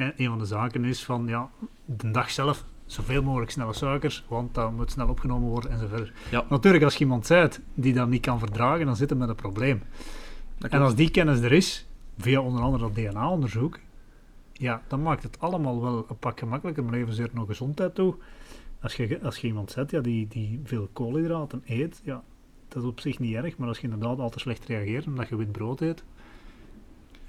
En een van de zaken is van, ja, de dag zelf zoveel mogelijk snelle suikers, want dat moet snel opgenomen worden enzovoort. Ja. Natuurlijk, als je iemand bent die dat niet kan verdragen, dan zit hij met een probleem. En als die kennis er is, via onder andere dat DNA-onderzoek, ja, dan maakt het allemaal wel een pak gemakkelijker, maar evenzeer nog gezondheid toe. Als je, als je iemand zet ja, die, die veel koolhydraten eet, ja, dat is op zich niet erg, maar als je inderdaad al te slecht reageert omdat je wit brood eet,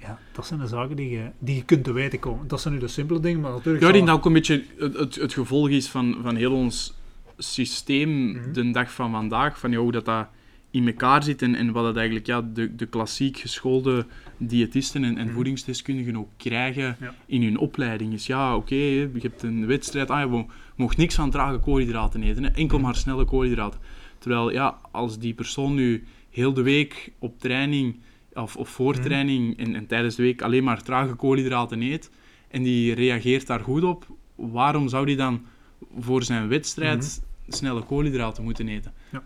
ja, dat zijn de zaken die je, die je kunt te weten komen. Dat zijn nu de simpele dingen, maar natuurlijk... Ja, ik denk dat ook een beetje het, het, het gevolg is van, van heel ons systeem Mhm. de dag van vandaag. Van ja, hoe dat, dat in elkaar zit en, en wat het eigenlijk ja, de, de klassiek geschoolde diëtisten en, en Mhm. voedingsdeskundigen ook krijgen Ja. in hun opleiding. Is ja, oké, je hebt een wedstrijd, ah, je mo- mocht niks van trage koolhydraten eten, hè, enkel Mhm. maar snelle koolhydraten. Terwijl ja, als die persoon nu heel de week op training of, of voor Mhm. training en, en tijdens de week alleen maar trage koolhydraten eet en die reageert daar goed op, waarom zou die dan voor zijn wedstrijd snelle koolhydraten moeten eten? Ja.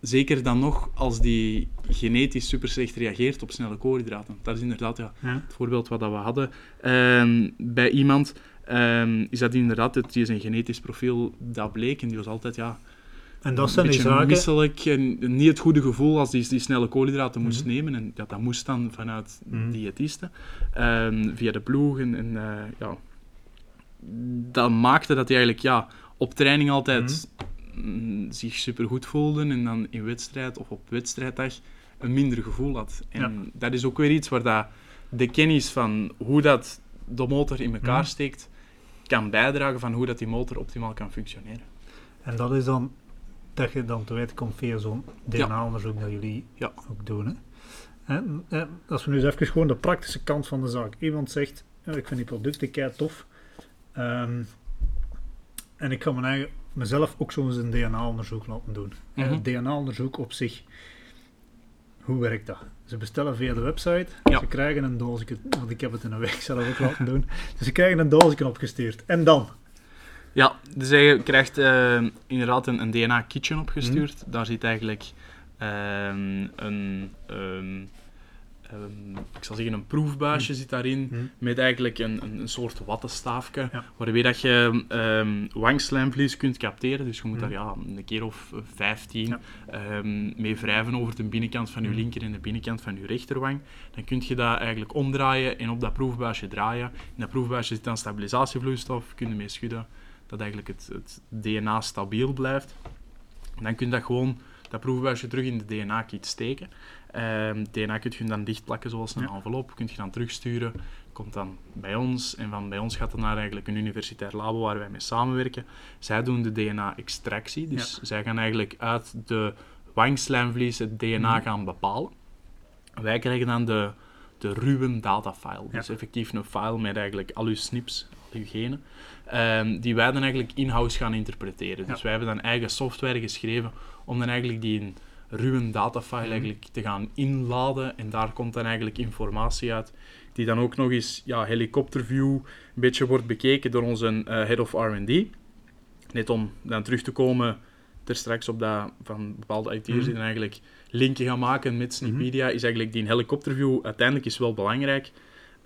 Zeker dan nog als die genetisch super slecht reageert op snelle koolhydraten. Dat is inderdaad ja, Ja. het voorbeeld wat dat we hadden ehm, bij iemand. ehm, is dat inderdaad, het die zijn genetisch profiel dat bleek en die was altijd ja, En dat zijn die zaken... misselijk en niet het goede gevoel als die, die snelle koolhydraten moest Mhm. nemen. En dat, dat moest dan vanuit Mhm. diëtisten, ehm, via de ploeg. En, en eh, ja, dat maakte dat hij eigenlijk ja, op training altijd mm, zich supergoed voelde en dan in wedstrijd of op wedstrijddag een minder gevoel had. En Ja. dat is ook weer iets waar dat de kennis van hoe dat de motor in elkaar Mhm. steekt, kan bijdragen van hoe dat die motor optimaal kan functioneren. En dat is dan dat je dan te weten komt via zo'n DNA-onderzoek dat jullie Ja. ook doen. Hè? En, als we nu eens even gewoon de praktische kant van de zaak. Iemand zegt, ik vind die producten kei tof. Ehm, en ik ga mijn eigen, mezelf ook zo eens een DNA-onderzoek laten doen. En. Het DNA-onderzoek op zich, hoe werkt dat? Ze bestellen via de website, Ja. ze krijgen een doosje, want ik heb het in een week zelf ook laten doen. Dus ze krijgen een doosje opgestuurd. En dan? Ja, dus je krijgt eh, inderdaad een, een DNA-kitje opgestuurd. Mhm. Daar zit eigenlijk ehm, een, ehm, ehm, ik zal zeggen, een proefbuisje zit daarin. Hm? Met eigenlijk een, een, een soort wattenstaafje, Ja. waarmee dat je ehm wangslijmvlies kunt capteren. Dus je moet Mhm. daar ja, een keer of vijftien Ja. ehm, mee wrijven over de binnenkant van je Mhm. linker en de binnenkant van je rechterwang. Dan kun je dat eigenlijk omdraaien en op dat proefbuisje draaien. In dat proefbuisje zit dan stabilisatievloeistof, kun je mee schudden, dat eigenlijk het, het DNA stabiel blijft. En dan kun je dat gewoon, dat proefbuisje terug in de DNA-kit steken. Ehm DNA kun je dan dichtplakken zoals een Ja. envelop, kun je dan terugsturen, komt dan bij ons en van bij ons gaat het naar eigenlijk een universitair labo waar wij mee samenwerken. Zij doen de DNA-extractie, dus zij gaan eigenlijk uit de wangslijmvlies het DNA Mhm. gaan bepalen. Wij krijgen dan de, de ruwe datafile, dus Ja. effectief een file met eigenlijk al uw snips, al uw genen, ehm, die wij dan eigenlijk in-house gaan interpreteren. Dus wij hebben dan eigen software geschreven om dan eigenlijk die in ruwe datafile Mhm. eigenlijk te gaan inladen en daar komt dan eigenlijk informatie uit die dan ook nog eens ja, helikopterview een beetje wordt bekeken door onze eh, head of R&D. Net om dan terug te komen er straks op dat van bepaalde IT'ers die Mhm. dan eigenlijk linken gaan maken met Snipedia, is eigenlijk die helikopterview uiteindelijk is wel belangrijk.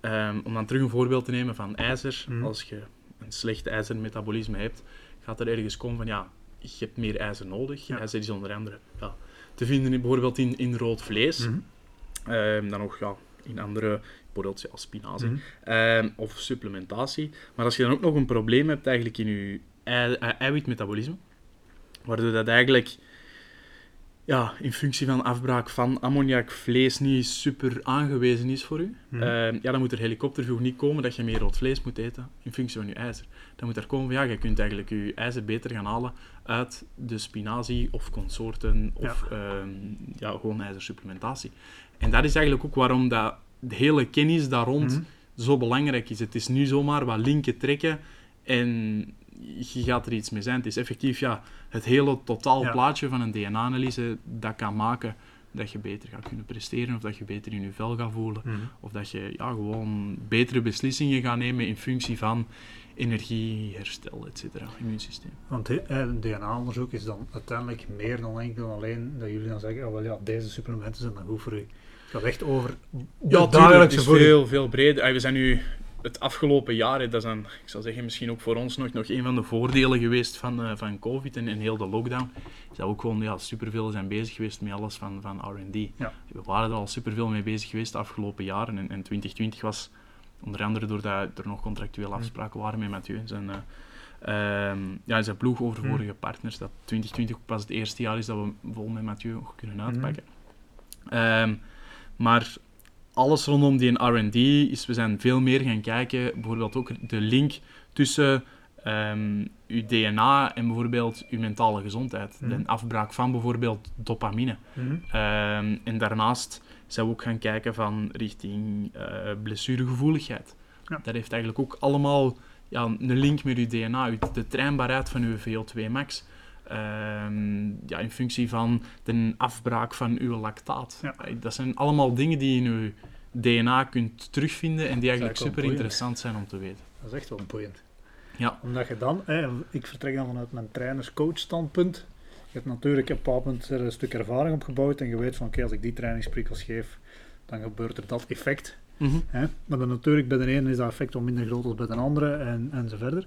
Ehm, om dan terug een voorbeeld te nemen van ijzer. Mhm. Als je een slecht ijzermetabolisme hebt, gaat er ergens komen van ja, je hebt meer ijzer nodig. Ja. IJzer is onder andere ja, te vinden in, bijvoorbeeld in, in rood vlees. Mhm. Ehm, dan nog ja, in andere, bijvoorbeeld ja, spinazie. Ehm, of supplementatie. Maar als je dan ook nog een probleem hebt eigenlijk in je ei- eiwitmetabolisme, waardoor dat eigenlijk ja, in functie van afbraak van ammoniak vlees niet super aangewezen is voor u, Mhm. ehm, ja, dan moet er helikopterview niet komen dat je meer rood vlees moet eten in functie van je ijzer. Dan moet er komen van ja, je kunt eigenlijk je ijzer beter gaan halen uit de spinazie of consorten of ja. ja, gewoon ijzersupplementatie. En dat is eigenlijk ook waarom dat de hele kennis daar rond Mhm. zo belangrijk is. Het is nu zomaar wat linken trekken en je gaat er iets mee zijn. Het is effectief ja, het hele totaalplaatje van een DNA-analyse dat kan maken dat je beter gaat kunnen presteren of dat je beter in je vel gaat voelen. Mhm. Of dat je ja, gewoon betere beslissingen gaat nemen in functie van energie, herstel, etc. immuunsysteem. Want eh, een DNA-onderzoek is dan uiteindelijk meer dan enkel alleen dat jullie dan zeggen, oh wel ja, deze supplementen zijn dan goed voor u. Het gaat echt over Ja, dagelijkse veel, veel breder. We zijn nu het afgelopen jaar, hè, dat is dan, ik zal zeggen, misschien ook voor ons nog, nog een van de voordelen geweest van, eh, van COVID en, en heel de lockdown. Is dat we ook gewoon ja, superveel zijn bezig geweest met alles van, van R&D. Ja. We waren er al superveel mee bezig geweest de afgelopen jaren. En, en 2020 was onder andere doordat er nog contractuele Mm. afspraken waren met Mathieu en zijn, ehm, ja, zijn ploeg over Mm. vorige partners. Dat 2020 pas het eerste jaar is dat we vol met Mathieu kunnen uitpakken. Ehm, maar alles rondom die R&D is, we zijn veel meer gaan kijken, bijvoorbeeld ook de link tussen ehm, uw DNA en bijvoorbeeld uw mentale gezondheid. Mhm. De afbraak van bijvoorbeeld dopamine. Mhm. Ehm, en daarnaast zijn we ook gaan kijken van richting eh, blessuregevoeligheid. Ja. Dat heeft eigenlijk ook allemaal ja, een link met uw DNA, de trainbaarheid van uw VO2 max. Ehm, ja, in functie van de afbraak van uw lactaat. Ja. Dat zijn allemaal dingen die je in uw DNA kunt terugvinden en die eigenlijk wel super interessant zijn om te weten. Dat is echt wel boeiend. Ja. Omdat je dan, hè, ik vertrek dan vanuit mijn trainers-coach standpunt. Je hebt natuurlijk op een bepaald moment er een stuk ervaring opgebouwd en je weet van oké, als ik die trainingsprikkels geef, dan gebeurt er dat effect. Mhm. Hè? Maar dan natuurlijk bij de ene is dat effect wat minder groot dan bij de andere en, en zo verder.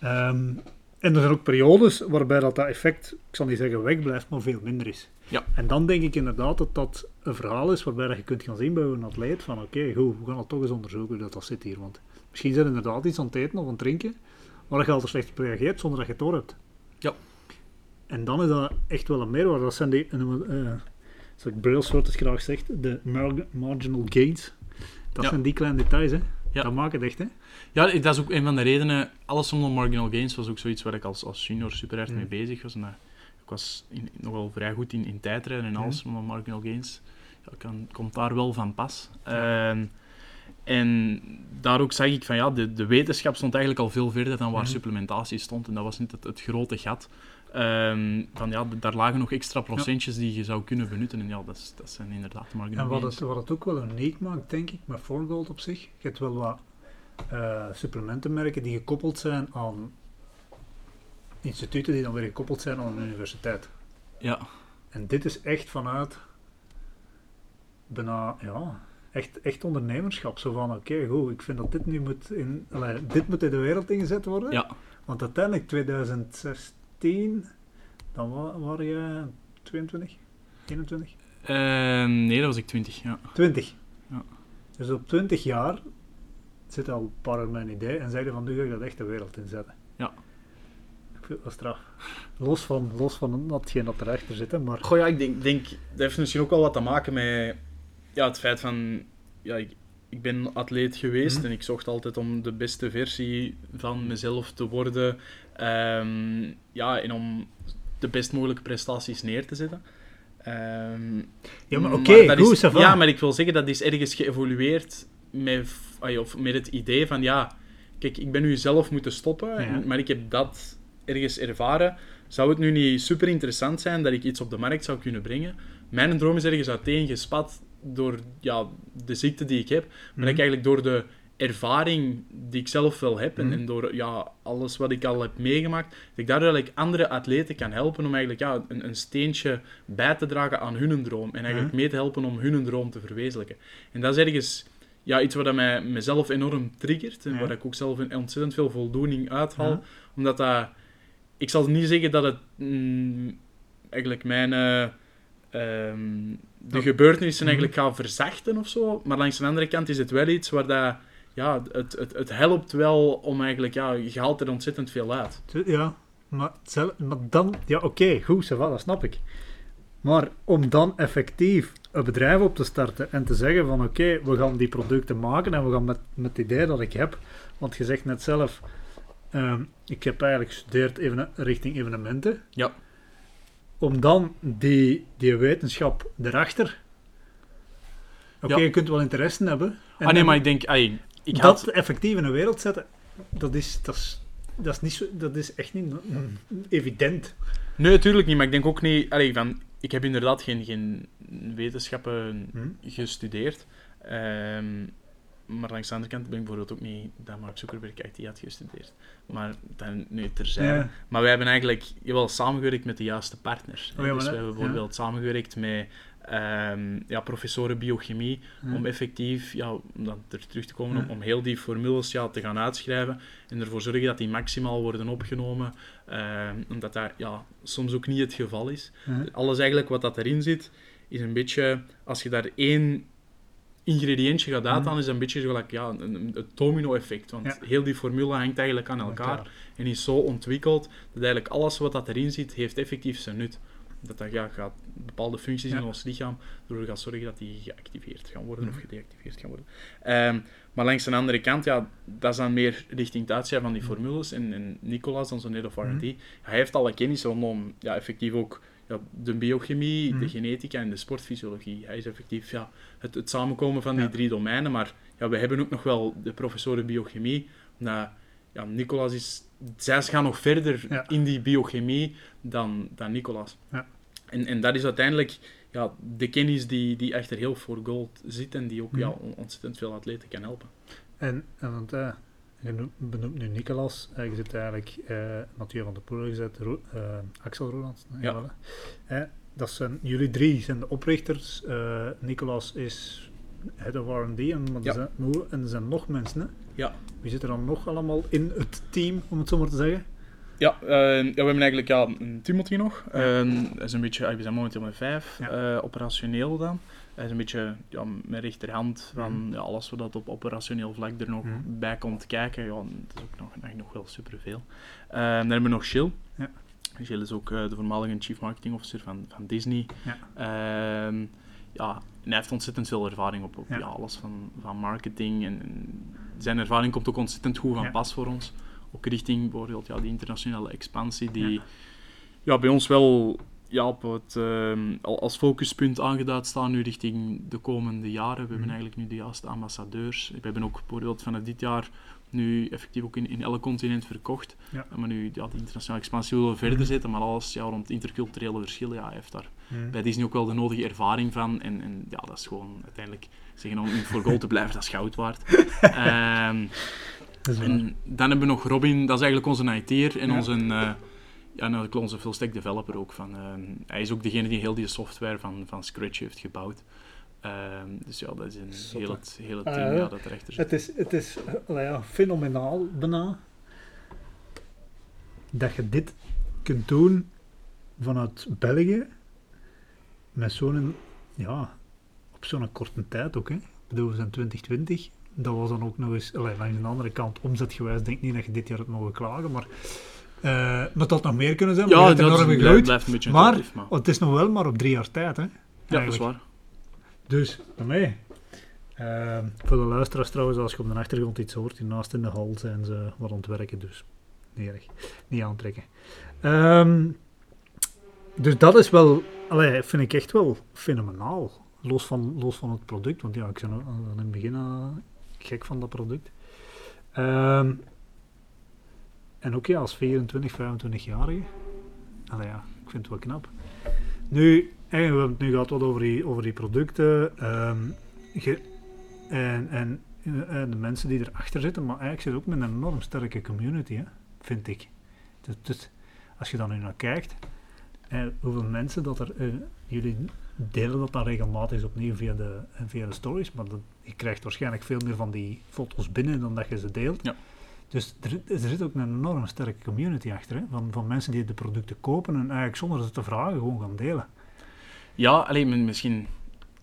Ehm, en er zijn ook periodes waarbij dat, dat effect, ik zal niet zeggen wegblijft, maar veel minder is. Ja. En dan denk ik inderdaad dat dat een verhaal is waarbij je kunt gaan zien bij een atleet van oké, goed, we gaan dat toch eens onderzoeken hoe dat, dat zit hier. Want misschien zijn er inderdaad iets aan het eten of aan het drinken waar je al te slecht op reageert zonder dat je het door hebt. Ja. En dan is dat echt wel een meerwaarde. Dat zijn die, uh, zoals ik Braillesoort graag zegt, de mar- marginal gains. Dat Ja. zijn die kleine details, hè. Ja. Dat maakt het echt, hè. Ja, dat is ook een van de redenen. Alles rondom marginal gains was ook zoiets waar ik als, als junior super hard mee Mm. bezig was. En, ik was in, nogal vrij goed in, in tijdrijden en alles rondom marginal gains. Ja, kan, komt daar wel van pas. Ehm, en daar ook zag ik van ja, de, de wetenschap stond eigenlijk al veel verder dan waar Mhm. supplementatie stond. En dat was niet het, het grote gat. Ehm, van ja, daar lagen nog extra procentjes die je zou kunnen benutten. En ja, dat, is, dat zijn inderdaad de marginal En wat het, wat het ook wel uniek maakt, denk ik, met Forgold op zich, je hebt wel wat eh, supplementenmerken die gekoppeld zijn aan instituten die dan weer gekoppeld zijn aan een universiteit. Ja, En dit is echt vanuit bijna, ja, echt, echt ondernemerschap. Zo van, oké, goed, ik vind dat dit nu moet in, allee, dit moet in de wereld ingezet worden. ja, Want uiteindelijk 2016, dan wa- waren je 22, 21? Ehm, nee, dat was ik 20. Ja. 20. Ja. Dus op 20 jaar zit al een paar in mijn idee en zeiden van nu ga ik dat echt de wereld inzetten. Ja. Ik vind dat straf. Los van, los van datgene dat erachter zit, hè, maar... Goh ja, ik denk, denk, dat heeft misschien ook wel wat te maken met ja, het feit van, ja, ik, ik ben atleet geweest Mhm. en ik zocht altijd om de beste versie van mezelf te worden. Ehm, ja, en om de best mogelijke prestaties neer te zetten. Ehm, Ja, maar oké, goed, is-. Ja, maar ik wil zeggen, dat is ergens geëvolueerd met, of met het idee van, ja, kijk, ik ben nu zelf moeten stoppen, en- maar ik heb dat ergens ervaren. Zou het nu niet super interessant zijn dat ik iets op de markt zou kunnen brengen? Mijn droom is ergens uiteengespat door ja, de ziekte die ik heb, maar dat ik Mhm. eigenlijk door de ervaring die ik zelf wel heb en, Mhm. en door ja, alles wat ik al heb meegemaakt, dat ik daardoor eigenlijk andere atleten kan helpen om eigenlijk ja, een, een steentje bij te dragen aan hun droom en eigenlijk Mhm. mee te helpen om hun droom te verwezenlijken. En dat is ergens ja, iets wat mij mezelf enorm triggert en waar ik ook zelf een ontzettend veel voldoening uithaal, omdat dat... Ik zal niet zeggen dat het mm, eigenlijk mijn... eh, ehm, de gebeurtenissen Mhm. eigenlijk gaat verzachten of zo, maar langs de andere kant is het wel iets waar dat... Ja, het, het, het helpt wel om eigenlijk... Ja, je haalt er ontzettend veel uit. Ja, maar, maar dan... Ja, oké, goed, ça va, dat snap ik. Maar om dan effectief een bedrijf op te starten en te zeggen van oké, we gaan die producten maken en we gaan met, met het idee dat ik heb, want je zegt net zelf, ehm, ik heb eigenlijk gestudeerd even richting evenementen. Ja. Om dan die, die wetenschap erachter... Oké, Ja. je kunt wel interesse hebben. En ah nee, maar ik denk... ik dat had, effectief in de wereld zetten, dat is, dat is, dat is, niet zo, dat is echt niet mm, evident. Nee, natuurlijk niet, maar ik denk ook niet... Allee, van, ik heb inderdaad geen, geen wetenschappen Hm? gestudeerd. Ehm, maar langs de andere kant ben ik bijvoorbeeld ook niet dat Mark Zuckerberg IT had gestudeerd. Maar dan nu terzijde. Ja. Maar wij hebben eigenlijk wel samengewerkt met de juiste partners. Oh ja, dus we hebben bijvoorbeeld samengewerkt met ehm, ja, professoren biochemie om effectief, ja, om dan er terug te komen, om, om heel die formules ja, te gaan uitschrijven en ervoor zorgen dat die maximaal worden opgenomen. ehm, omdat dat ja, soms ook niet het geval is. Alles eigenlijk wat dat erin zit, is een beetje, als je daar één ingrediëntje gaat uithalen, Mhm. is dat een beetje gelijk ja, een, het domino-effect. Want Ja. heel die formule hangt eigenlijk aan elkaar en is zo ontwikkeld dat eigenlijk alles wat dat erin zit, heeft effectief zijn nut. Dat dat ja, gaat bepaalde functies in ons lichaam ervoor gaat zorgen dat die geactiveerd gaan worden Mhm. of gedeactiveerd gaan worden. Ehm, maar langs de andere kant, ja, dat is dan meer richting het uitschrijven van die Mhm. formules. En, en Nicolas, onze head of R&D, Mhm. hij heeft alle kennis rondom ja, effectief ook ja, de biochemie, Mhm. de genetica en de sportfysiologie. Hij is effectief ja, het, het samenkomen van die Ja. drie domeinen. Maar ja, we hebben ook nog wel de professoren biochemie. omdat, ja, Nicolas is... Zij gaan nog verder Ja. in die biochemie dan, dan Nicolas. Ja. En, en dat is uiteindelijk ja, de kennis die, die achter heel voor gold zit en die ook Mhm. ja, on- ontzettend veel atleten kan helpen. En, want, eh, je noemt- benoemt nu Nicolas, eh, je zit eigenlijk eh Mathieu van der Poel, je zit Ro- eh, Axel Roland. Ja. Dat zijn, jullie drie zijn de oprichters. Eh, Nicolas is head of R&D en, er Ja. zijn, en er zijn nog mensen. Hè? Ja. Wie zit er dan nog allemaal in het team, om het zo maar te zeggen? Ja, ja, we hebben eigenlijk ja, een Timothy nog. Ja. Dat is een beetje, ah, we zijn momenteel met vijf, Ja. operationeel dan. Hij is een beetje ja, mijn rechterhand van Mhm. ja, alles wat dat op operationeel vlak er nog Mhm. bij komt kijken. Ja, dat is ook nog, nog, wel superveel. Eh dan hebben we nog Chill. Ja. Gilles is ook de voormalige Chief Marketing Officer van, van Disney. Ja. Ehm, ja, en hij heeft ontzettend veel ervaring op, op Ja. alles van, van marketing. En, en zijn ervaring komt ook ontzettend goed van pas voor ons. Ook richting bijvoorbeeld ja, die internationale expansie, die ja. bij ons wel ja, op het, al- als focuspunt aangeduid staan nu richting de komende jaren. We hebben Mhm. eigenlijk nu de juiste ambassadeurs. We hebben ook bijvoorbeeld vanaf dit jaar nu effectief ook in, in elk continent verkocht. Ja. Maar nu, ja, de internationale expansie willen we verder Mhm. zetten, maar alles ja, rond interculturele verschillen, ja, heeft daar Mhm. bij Disney ook wel de nodige ervaring van. En, en ja, dat is gewoon uiteindelijk, zeggen om niet voor goal te blijven, dat is goud waard. Ehm, Dat is waar. en dan hebben we nog Robin, dat is eigenlijk onze IT'er en onze, eh ja, en eigenlijk onze full stack developer ook. Van, ehm, hij is ook degene die heel die software van, van Scratch heeft gebouwd. Ehm, dus ja, dat is een heel het hele Ah, team ja. ja, dat erachter zit. Het is, het is nou ja, fenomenaal bijna dat je dit kunt doen vanuit België met zo'n, ja, op zo'n korte tijd ook. Hè. Ik bedoel, we zijn 2020. Dat was dan ook nog eens, allee, langs de andere kant, omzetgewijs, denk ik niet dat je dit jaar het mogen klagen, maar uh, dat had nog meer kunnen zijn, maar Ja, je hebt dat enorm is- gegroeid. blijft een beetje Maar- relatief, maar Want het is nog wel maar op drie jaar tijd, hè. ja, dat is waar. Dus, daarmee. Ehm, voor de luisteraars trouwens, als je op de achtergrond iets hoort, hiernaast in de hal zijn ze wat aan het werken, dus niet erg. Niet aantrekken. Ehm, dus dat is wel, allee, vind ik echt wel fenomenaal. Los van, los van het product, want ja, ik ben al in het begin al gek van dat product. Ehm, en ook ja, als 24, 25-jarige. Allee ja, ik vind het wel knap. Nu, en we hebben het nu gehad wat over die, over die producten ehm, ge- en, en, en de mensen die erachter zitten, maar eigenlijk zit ook met een enorm sterke community, hè, vind ik. Dus, dus als je dan nu naar kijkt, eh, hoeveel mensen dat er, eh, jullie delen dat dan regelmatig opnieuw via de, eh, via stories, maar dat, je krijgt waarschijnlijk veel meer van die foto's binnen dan dat je ze deelt. Ja. Dus er, er zit ook een enorm sterke community achter, hè, van, van mensen die de producten kopen en eigenlijk zonder ze te vragen gewoon gaan delen. Ja, alleen misschien,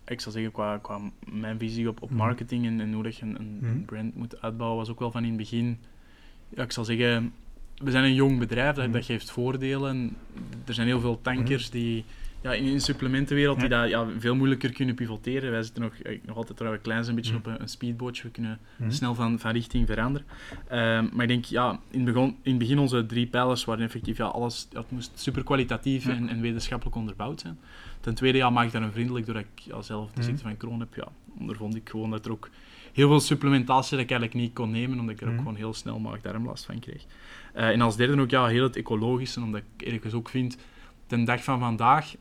ik zou zeggen, qua, qua mijn visie op, op Mhm. marketing en, en hoe dat je een, een Mhm. brand moet uitbouwen, was ook wel van in het begin, ja, ik zal zeggen, we zijn een jong bedrijf, dat, Mhm. dat geeft voordelen. Er zijn heel veel tankers die ja, in de supplementenwereld die dat ja, veel moeilijker kunnen pivoteren. Wij zitten nog, eh, nog altijd trouwens klein een beetje op een, een speedbootje, we kunnen Mhm. snel van, van richting veranderen. Ehm, maar ik denk, ja, in het, begon, in het begin onze drie pijlers waren effectief, ja, alles het moest super kwalitatief en, en wetenschappelijk onderbouwd zijn. Ten tweede, ja, maak ik daar een vriendelijk, doordat ik ja, zelf de Mhm. ziekte van Crohn heb, ja, ondervond ik gewoon dat er ook heel veel supplementatie dat ik eigenlijk niet kon nemen, omdat ik er ook gewoon heel snel maag-darmlast van kreeg. Eh, en als derde ook, ja, heel het ecologische, omdat ik ergens ook vind, ten dag van vandaag,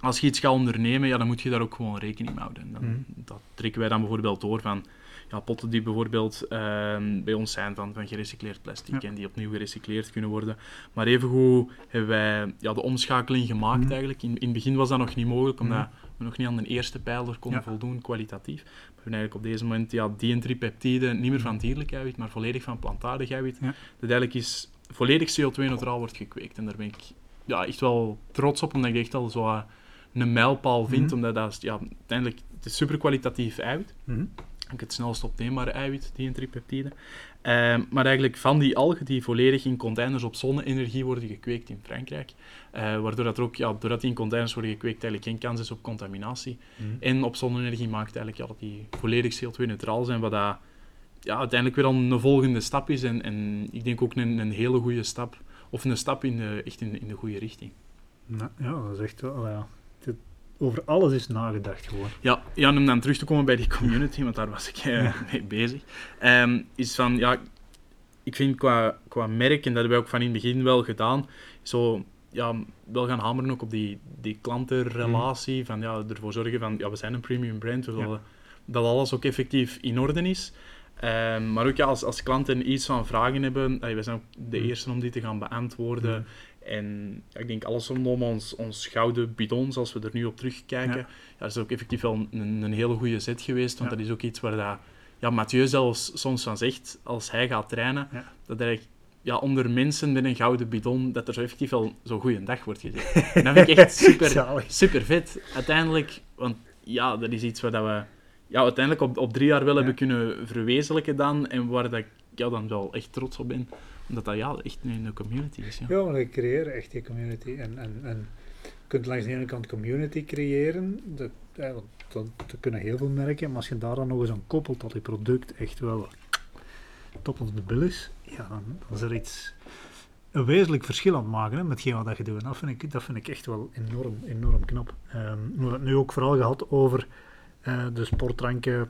als je iets gaat ondernemen, ja, dan moet je daar ook gewoon rekening mee houden. En dan, Mhm. Dat trekken wij dan bijvoorbeeld door van ja, potten die bijvoorbeeld ehm, bij ons zijn van, van gerecycleerd plastic Ja. en die opnieuw gerecycleerd kunnen worden. Maar evengoed hebben wij ja, de omschakeling gemaakt Mhm. eigenlijk. In, in het begin was dat nog niet mogelijk, omdat Mhm. we nog niet aan de eerste pijler konden Ja. voldoen, kwalitatief. We hebben eigenlijk op deze moment ja, dientripeptiden niet meer van dierlijk eiwit, maar volledig van plantaardig eiwit. Dat eigenlijk is volledig CO2-neutraal wordt gekweekt. En daar ben ik ja, echt wel trots op, omdat ik echt al zo een mijlpaal vind, Mhm. omdat dat is, ja, uiteindelijk het is super kwalitatief eiwit. Ook het snelst opneembare eiwit, die tripeptiden. Ehm, maar eigenlijk van die algen die volledig in containers op zonne-energie worden gekweekt in Frankrijk, eh, waardoor dat er ook, ja, doordat die in containers worden gekweekt, eigenlijk geen kans is op contaminatie. Mhm. En op zonne-energie maakt eigenlijk ja, dat die volledig CO2-neutraal zijn, wat dat, ja, uiteindelijk weer al een volgende stap is. En, en ik denk ook een, een hele goede stap, of een stap in de, echt in, in de goede richting. Nou, ja, dat is echt wel, ja. Over alles is nagedacht gewoon. Ja, ja, om dan terug te komen bij die community, want daar was ik eh, Ja. mee bezig, ehm, is van, ja, ik vind qua, qua merk, en dat hebben wij ook van in het begin wel gedaan, zo, ja, wel gaan hameren ook op die, die klantenrelatie, van, ja, ervoor zorgen van, ja, we zijn een premium brand, we. Ja. willen dat alles ook effectief in orde is. Ehm, maar ook ja, als, als klanten iets van vragen hebben, eh, wij zijn ook de Mhm. eerste om die te gaan beantwoorden. Mhm. En ja, ik denk alles rondom ons, ons gouden bidons, als we er nu op terugkijken, Ja. dat is ook effectief wel een, een hele goede zet geweest. Want dat is ook iets waar dat, ja, Mathieu zelfs soms van zegt, als hij gaat trainen, dat echt, ja, onder mensen met een gouden bidon, dat er zo effectief wel zo'n goede dag wordt gezet. en dat vind ik echt super, super vet. Uiteindelijk, want ja, dat is iets waar dat we ja, uiteindelijk op, op drie jaar wel Ja. hebben kunnen verwezenlijken dan. En waar dat ik ja, dan wel echt trots op ben. Dat dat ja, echt een community is. Ja, Ja, maar we creëren echt die community. En, en, en je kunt langs de ene kant community creëren, dat, dat, dat, kunnen heel veel merken, maar als je daar dan nog eens aan koppelt dat je product echt wel top of the bill is, ja, dan, is er iets, een wezenlijk verschil aan het maken hè, met hetgeen wat je doet. En dat vind ik, dat vind ik echt wel enorm, enorm knap. Ehm, we hebben het nu ook vooral gehad over eh, de sportdranken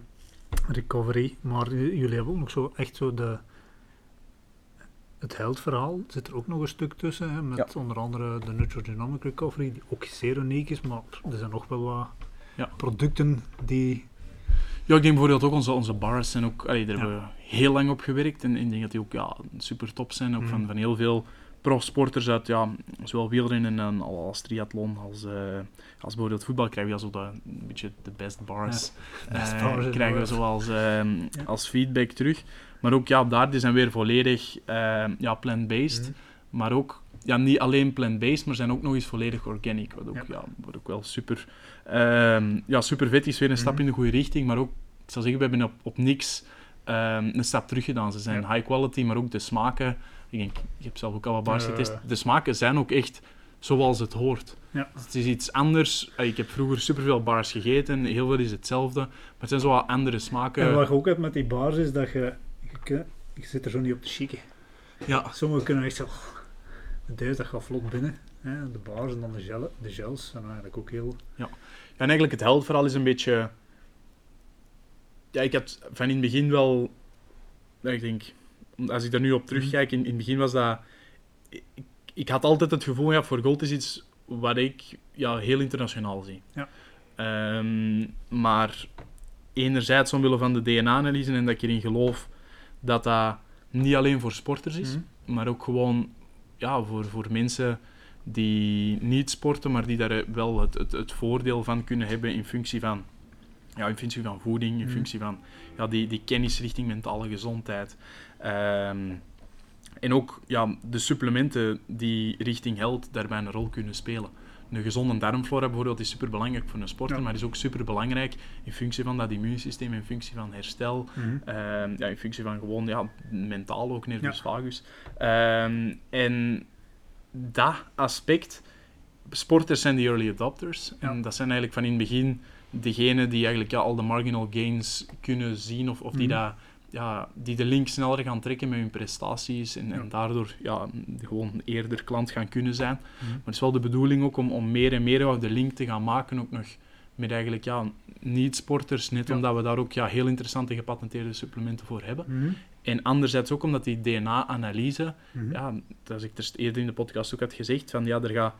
recovery, maar jullie hebben ook nog zo echt zo de het heldverhaal zit er ook nog een stuk tussen, hè, met onder andere de Nutrigenomic Recovery, die ook zeer uniek is, maar er zijn nog wel wat Ja. producten die... Ja, ik denk bijvoorbeeld ook onze, onze bars zijn ook, allee, daar Ja. hebben we heel lang op gewerkt. En ik denk dat die ook ja, super top zijn. Ook Mhm. van, van heel veel profsporters uit ja, zowel wielrennen en als triathlon als, eh, als bijvoorbeeld voetbal krijgen we ja, zo de, een beetje de best bars. best eh, bars, krijgen we ehm, Ja. als feedback terug. Maar ook ja, daar die zijn weer volledig ja, plant-based. Mhm. Maar ook ja, niet alleen plant-based, maar zijn ook nog eens volledig organic. Wat ook, Ja. ja. wat ook wel super, ehm, ja, super vet is. Weer een stap Mhm. in de goede richting. Maar ook, ik zou zeggen, we hebben op, op niks ehm, een stap terug gedaan. Ze zijn Ja. high quality, maar ook de smaken. Ik denk, je hebt zelf ook al wat bars Ja. getest. De smaken zijn ook echt zoals het hoort. Ja. Het is iets anders. Eh, Ik heb vroeger superveel bars gegeten. Heel veel is hetzelfde. Maar het zijn zo wat andere smaken. En wat je ook hebt met die bars is dat je... Je, zit er zo niet op te chicken. Ja, Sommigen kunnen echt zo... Deze, dat gaat vlot binnen. Hè, de bars en dan de, gel, de gels zijn eigenlijk ook heel... Ja, en eigenlijk het heldverhaal is een beetje... Ja, ik had van in het begin wel... ja, Ik denk, als ik daar nu op terugkijk, in, in het begin was dat... Ik, ik had altijd het gevoel, ja, voor gold is iets wat ik ja, heel internationaal zie. Ja. Ehm, maar enerzijds omwille van de DNA-analyse en dat ik erin geloof dat dat niet alleen voor sporters is, Mhm. maar ook gewoon ja, voor, voor mensen die niet sporten, maar die daar wel het, het, het voordeel van kunnen hebben in functie van, ja, in functie van voeding, in Mhm. functie van ja, die, die kennis richting mentale gezondheid. Ehm, en ook ja, de supplementen die richting health daarbij een rol kunnen spelen. Een gezonde darmflora bijvoorbeeld is super belangrijk voor een sporter, Ja. maar is ook super belangrijk in functie van dat immuunsysteem, in functie van herstel, Mhm. Ehm, ja, in functie van gewoon ja, mentaal ook nervus Ja. vagus. Ehm, en dat aspect, sporters zijn die early adopters. Ja. En dat zijn eigenlijk van in het begin degenen die eigenlijk ja, al de marginal gains kunnen zien of, of die, Mhm. dat, ja, die de link sneller gaan trekken met hun prestaties en, en daardoor ja, gewoon eerder klant gaan kunnen zijn. Mhm. Maar het is wel de bedoeling ook om, om meer en meer de link te gaan maken ook nog met eigenlijk ja, niet-sporters, net Ja. omdat we daar ook ja, heel interessante gepatenteerde supplementen voor hebben. Mhm. En anderzijds ook omdat die DNA-analyse, Mhm. ja, zoals ik er eerder in de podcast ook had gezegd, van ja, er gaat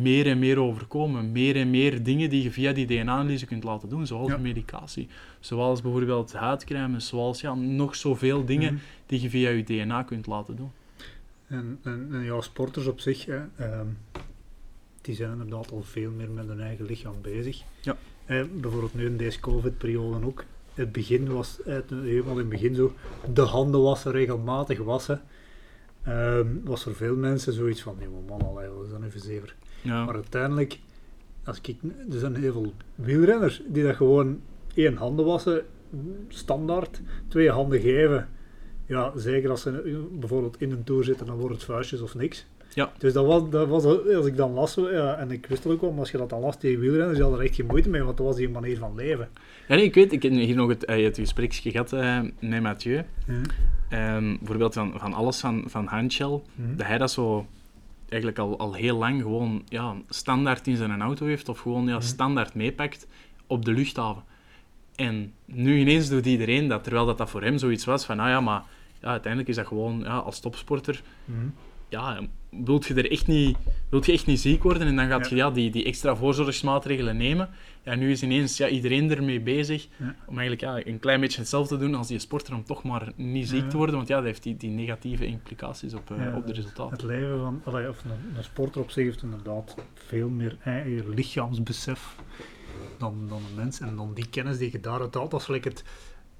meer en meer over komen. Meer en meer dingen die je via die DNA-analyse kunt laten doen, zoals Ja. medicatie. Zoals bijvoorbeeld huidcremes, zoals ja, nog zoveel dingen Mhm. die je via je DNA kunt laten doen. En, en, en ja, sporters op zich, hè, ehm, die zijn inderdaad al veel meer met hun eigen lichaam bezig. Ja. Eh, bijvoorbeeld nu in deze COVID-periode ook. Het begin was, eh, helemaal in het begin zo, de handen wassen, regelmatig wassen. Ehm, was voor veel mensen zoiets van, nee maar man, allee, wat is dat nu voor zever? Ja. Maar uiteindelijk, als ik, er zijn heel veel wielrenners die dat gewoon één handen wassen, standaard, twee handen geven. Ja, zeker als ze bijvoorbeeld in een tour zitten, dan wordt het vuistjes of niks. Ja. Dus dat was, dat was, als ik dan las, ja, en ik wist het ook wel, maar als je dat dan las tegen wielrenners, die hadden er echt geen moeite mee, want dat was die manier van leven. Ja, nee, ik weet, ik heb hier nog het, eh, het gespreksje gehad eh, met Mathieu. Ehm, bijvoorbeeld van, van alles van, van Handshell. Mhm. dat hij dat zo eigenlijk al, al heel lang gewoon ja, standaard in zijn auto heeft of gewoon ja, Mhm. standaard meepakt op de luchthaven. En nu ineens doet iedereen dat, terwijl dat, dat voor hem zoiets was van, ah ja, maar ja, uiteindelijk is dat gewoon ja, als topsporter, Mhm. Ja, wilt je er echt niet, wilt je echt niet ziek worden en dan gaat Ja. je ja, die, die extra voorzorgsmaatregelen nemen. Ja, nu is ineens ja, iedereen ermee bezig Ja. om eigenlijk ja, een klein beetje hetzelfde te doen als die sporter om toch maar niet ziek te worden, want ja, dat heeft die, die negatieve implicaties op, eh, op de resultaten. Het leven van, allee, of een, een sporter op zich heeft inderdaad veel meer eigen lichaamsbesef dan, dan een mens. En dan die kennis die je daaruit haalt, dat is gelijk het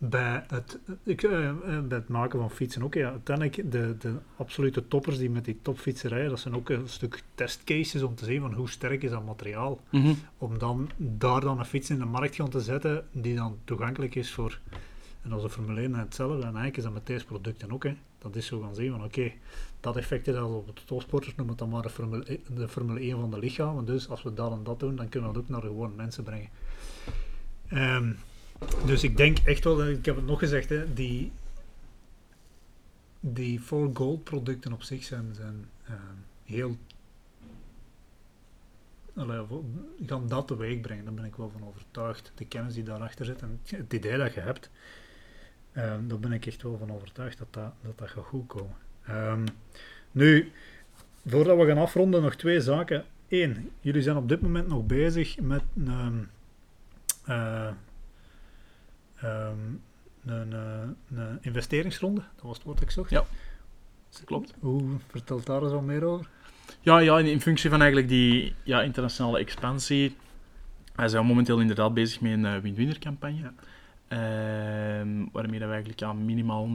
bij het, ik, eh, eh, bij het maken van fietsen ook. Ja, uiteindelijk, de, de absolute toppers die met die topfietsen rijden, dat zijn ook een stuk testcases om te zien van hoe sterk is dat materiaal. Mhm. Om dan daar dan een fiets in de markt gaan te zetten die dan toegankelijk is voor En als de Formule 1 hetzelfde, en eigenlijk is dat met deze producten ook. Hè. Dat is zo gaan zien van oké, dat effect is als op de topsporters, noem het dan maar de Formule, e- de Formule 1 van de lichamen. Dus als we dat en dat doen, dan kunnen we dat ook naar de gewone mensen brengen. Ehm, dus ik denk echt wel, ik heb het nog gezegd, hè, die, die gold producten op zich zijn, zijn ehm, heel Allee, gaan dat teweeg brengen, daar ben ik wel van overtuigd. De kennis die daarachter zit en het idee dat je hebt, ehm, daar ben ik echt wel van overtuigd dat dat, dat, dat gaat goed komen. Ehm, nu, voordat we gaan afronden, nog twee zaken. Eén, jullie zijn op dit moment nog bezig met een, eh, ehm, een, eh, een investeringsronde. Dat was het woord dat ik zocht. Ja. Klopt. Hoe vertelt daar eens wat meer over? Ja, ja in, in functie van eigenlijk die ja, internationale expansie. Wij zijn momenteel inderdaad bezig met een eh, win-winner campagne. Ja. Ehm, waarmee dat we eigenlijk ja, minimaal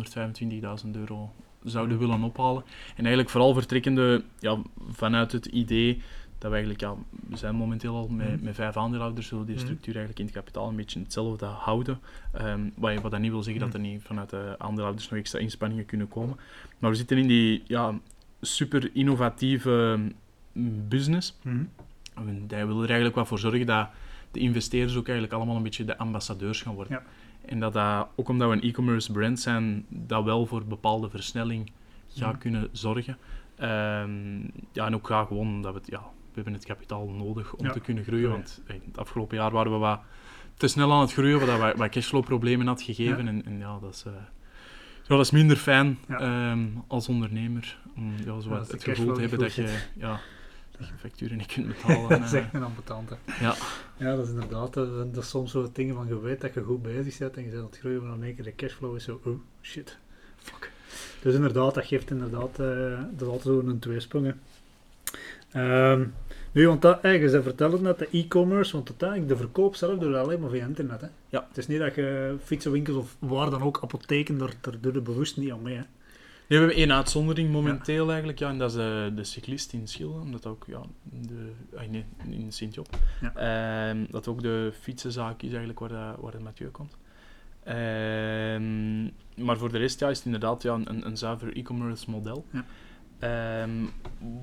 125.000 euro zouden willen ophalen. En eigenlijk vooral vertrekkende ja, vanuit het idee dat we eigenlijk, ja, we zijn momenteel al met, Mhm. met vijf aandeelhouders, zullen die Mhm. structuur eigenlijk in het kapitaal een beetje hetzelfde houden. Ehm, wat, wat dat niet wil zeggen dat er niet vanuit de aandeelhouders nog extra inspanningen kunnen komen. Maar we zitten in die ja, super innovatieve mm, business. En Wij willen er eigenlijk wat voor zorgen dat de investeerders ook eigenlijk allemaal een beetje de ambassadeurs gaan worden. Ja. En dat dat, ook omdat we een e-commerce brand zijn, dat wel voor bepaalde versnelling gaat Mhm. kunnen zorgen. Ehm, ja, en ook ja, gewoon omdat we het, ja, hebben het kapitaal nodig om Ja. te kunnen groeien. Want eh, het afgelopen jaar waren we wat te snel aan het groeien, wat dat wat, wat cashflow-problemen had gegeven. Ja. En, en ja, dat is, eh, ja, dat is minder fijn Ja. ehm, als ondernemer. Om ja, zo het gevoel te hebben dat je, ja, dat je facturen niet kunt betalen. dat eh. is echt een ambetant. hè. Ja. Ja, dat is inderdaad, dat, dat is soms zo dingen van je weet dat je goed bezig bent en je bent aan het groeien, maar dan in één keer de cashflow is zo, oh shit, fuck. Dus inderdaad, dat geeft inderdaad, eh, dat is altijd zo een tweesprong. hè. Nu, want dat, je zei vertellen net, de e-commerce, want uiteindelijk de verkoop zelf doe je alleen maar via internet. Hè. Ja. Het is niet dat je fietsenwinkels of waar dan ook, apotheken, daar, daar doe je bewust niet aan mee. Hè. Nee, we hebben één uitzondering momenteel eigenlijk, ja, en dat is eh, de cyclist in Schilde, omdat ook ja, de, ah, nee, in Sint-Job, Ja. Ehm, dat ook de fietsenzaak is eigenlijk waar, dat, waar het Mathieu komt. Ehm, maar voor de rest ja, is het inderdaad ja, een, een zuiver e-commerce model. Ja. Ehm,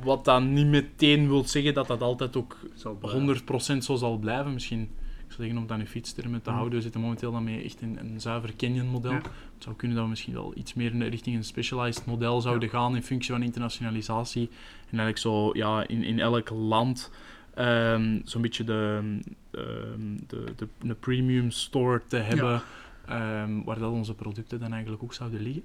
wat dan niet meteen wil zeggen dat dat altijd ook Zal blijven. 100% zo zal blijven. Misschien, ik zou zeggen, om dat nu fietstermen te Mhm. houden, we zitten momenteel dan mee echt in een zuiver Canyon model. Ja. Het zou kunnen dat we misschien wel iets meer in de richting een specialized model zouden gaan in functie van internationalisatie. En eigenlijk zo ja, in, in elk land ehm, zo'n beetje de, ehm, de, de, de premium store te hebben. waar dat onze producten dan eigenlijk ook zouden liggen.